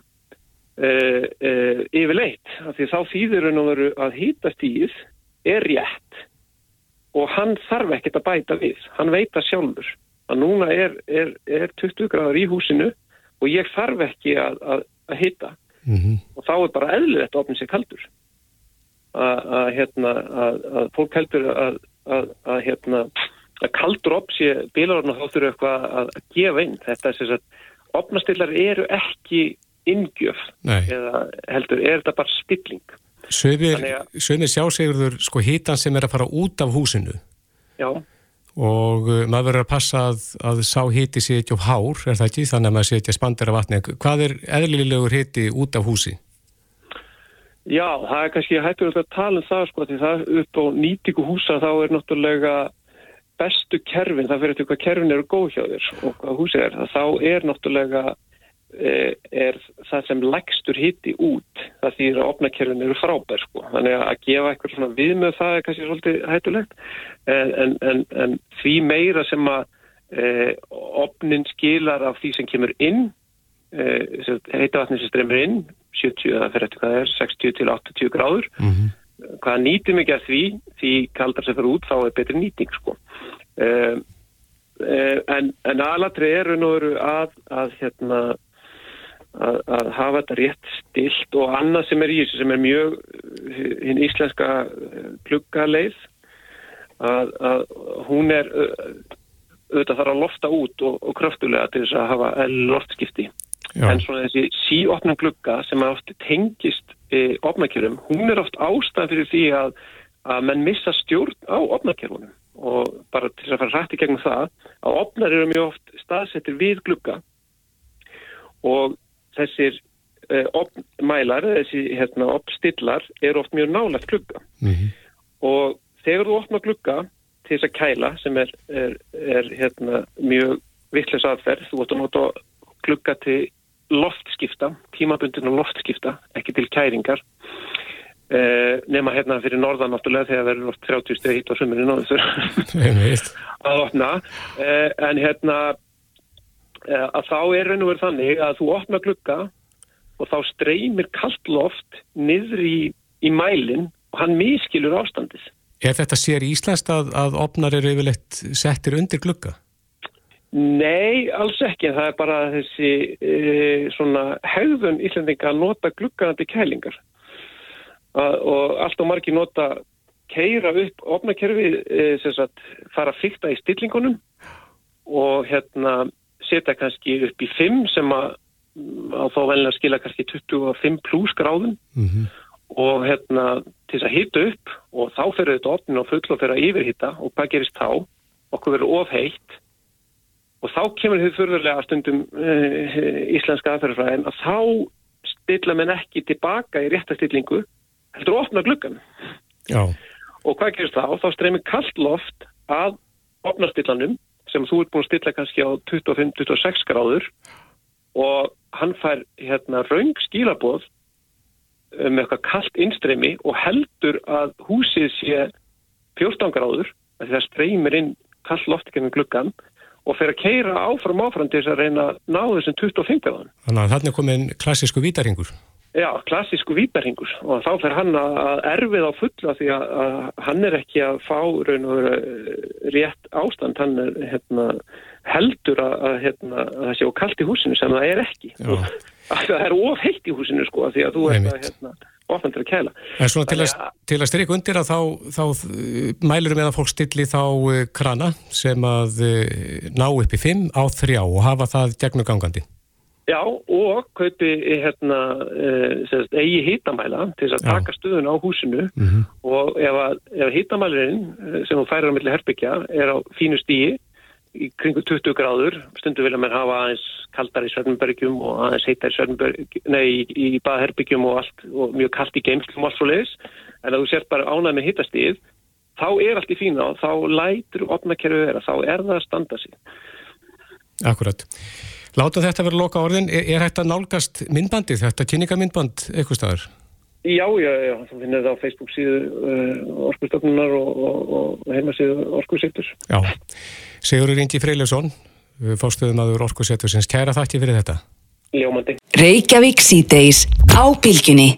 Uh, uh, yfirleitt af því þá þýður hann að hýtastíð er rétt og hann þarf ekkert að bæta við. Hann veit að sjálfur að núna er, er, er 20 gráður í húsinu og ég þarf ekki að, að, að hýta mm -hmm. og þá er bara eðlilegt að opna sér kaldur. Að hérna að fólk heldur að hérna að kaldur op sér bílarinn og þá þurfu eitthvað að gefa inn. Þetta er þess að opnastillar eru ekki ingjöf eða heldur, er þetta bara stilling Sveimir sjá segurður sko hítan sem er að fara út af húsinu Já og uh, maður verður að passa að, að sá híti sé ekki á hár, er það ekki? Þannig að maður sé ekki að spandera vatni. Hvað er eðlilegur híti út af húsi? Já, það er kannski hættur að tala um það sko, því það upp á nýtíku húsa þá er náttúrulega bestu kerfin, það fyrir til hvað kerfin eru góð hjá þér og hvað húsið er, þá er náttúrulega er það sem lægstur hitti út það því að opnakerfin eru frábær sko. þannig að gefa eitthvað svona viðmjöð það er kannski svolítið hættulegt en, en, en, en því meira sem að e, opnin skilar af því sem kemur inn e, heita vatni sem stremur inn 70, það fyrir eftir hvað er 60 til 80 gráður mm -hmm. hvað nýtum ekki að því því kaldar sem fyrir út þá er betri nýting sko e, en aðlatri eru nú að, að hérna að, að hafa þetta rétt stilt og annað sem er í þessu sem er mjög eh, hinn íslenska klukkaleið eh, að, að hún er auðvitað þarf að lofta út og, og kraftulega til þess að hafa loftskipti. Já. en svona þessi síopnum klukka sem er oft tengist e, opnakjörum, hún er oft ástæð fyrir því að, að menn missa stjórn á opnakjörunum. Og bara til að fara rætt í gegnum það að opnar eru mjög oft staðsettir við klukka og þessir uh, eh, opmælar, þessi hérna, opstillar er oft mjög nálagt klukka mm -hmm. og þegar þú opna klukka til þess að kæla sem er, er, er hérna, mjög vittlis aðferð, þú ert að nota klukka til loftskipta, tímabundin og loftskipta, ekki til kæringar uh, nema hérna fyrir norðan náttúrulega þegar verður oft 30 steg hitt á sömurinn og þessu. Að opna uh, en hérna Eh, að þá er raun og verið þannig að þú opna glukka og þá streymir kallt loft niður í, í mælinn og hann miskilur ástandis. Er þetta sér í Íslands að, að opnar eru yfirleitt settir undir glukka? Nei, alls ekki. Það er bara þessi e, svona höfðun íslendinga að nota glukkanandi kælingar að, og allt og margi nota keira upp opnakerfi e, sem sagt fara að fykta í stillingunum og hérna setja kannski upp í 5 sem að, að þá velja að skila kannski 25 pluss gráðum Mm -hmm. og hérna til þess að hita upp og þá fyrir þetta opnin og full og fyrir að yfirhita og hvað gerist þá? Okkur verður ofheitt og þá kemur þau fyrðurlega stundum uh, íslenska aðferðarfræðin að þá stilla menn ekki tilbaka í réttastillingu heldur að opna gluggan Já. og hvað gerist þá? Þá streymir kallt loft að opnastillanum sem þú ert búin að stilla kannski á 25-26 gráður og hann fær hérna raung skílaboð með eitthvað kallt innstreymi og heldur að húsið sé 14 gráður að það streymir inn kallt loft ekki með gluggan og fer að keira áfram áfram til þess að reyna að ná þessum 25 gráðan. Þannig að þarna er komin klassísku vítarhingur. Já, klassísku vítarhingur og þá fer hann að erfið á fulla því að, að hann er ekki að fá raun og vera rétt ástand, hann er hérna, heldur að, að, hérna, að það sé á kallt í húsinu sem það er ekki. Það er of heitt í húsinu sko því að þú ert að hérna, ofan til að kæla. En svona til að, til að styrja undir að þá, þá uh, mælurum við að fólk stilli þá uh, krana sem að ná upp í 5 á 3 og hafa það gegnum gangandi. Já, og kaupi hérna, uh, eigi hýtamæla til þess að taka stuðun á húsinu Mm -hmm. og ef, ef hýtamælirinn sem þú færir á milli herbyggja er á fínu stíi í kringu 20 gráður, stundu vilja menn hafa aðeins kaldar í Svörnbergjum og aðeins heitar í Svörnbergjum, nei, í, í baðherbyggjum og allt, og mjög kalt í geimslum og allt svo leiðis, en að þú sért bara ánæg með hittastíð, þá er allt í fína og þá lætur opnakerfið vera, þá er það að standa sig. Akkurat. Láta þetta vera loka orðin, er, er þetta nálgast myndbandið, þetta kynningamyndband eitthvað staðar? Já, já, já, þú finnir það á Facebook síðu uh, orkustofnunar og, og, og heimasíðu orkusýttus. Já, Sigurður Ingi Freilefsson, fórstöðum aður orkusýttusins, kæra þakki fyrir þetta. Ljómandi. Reykjavík síðdeis á bylginni.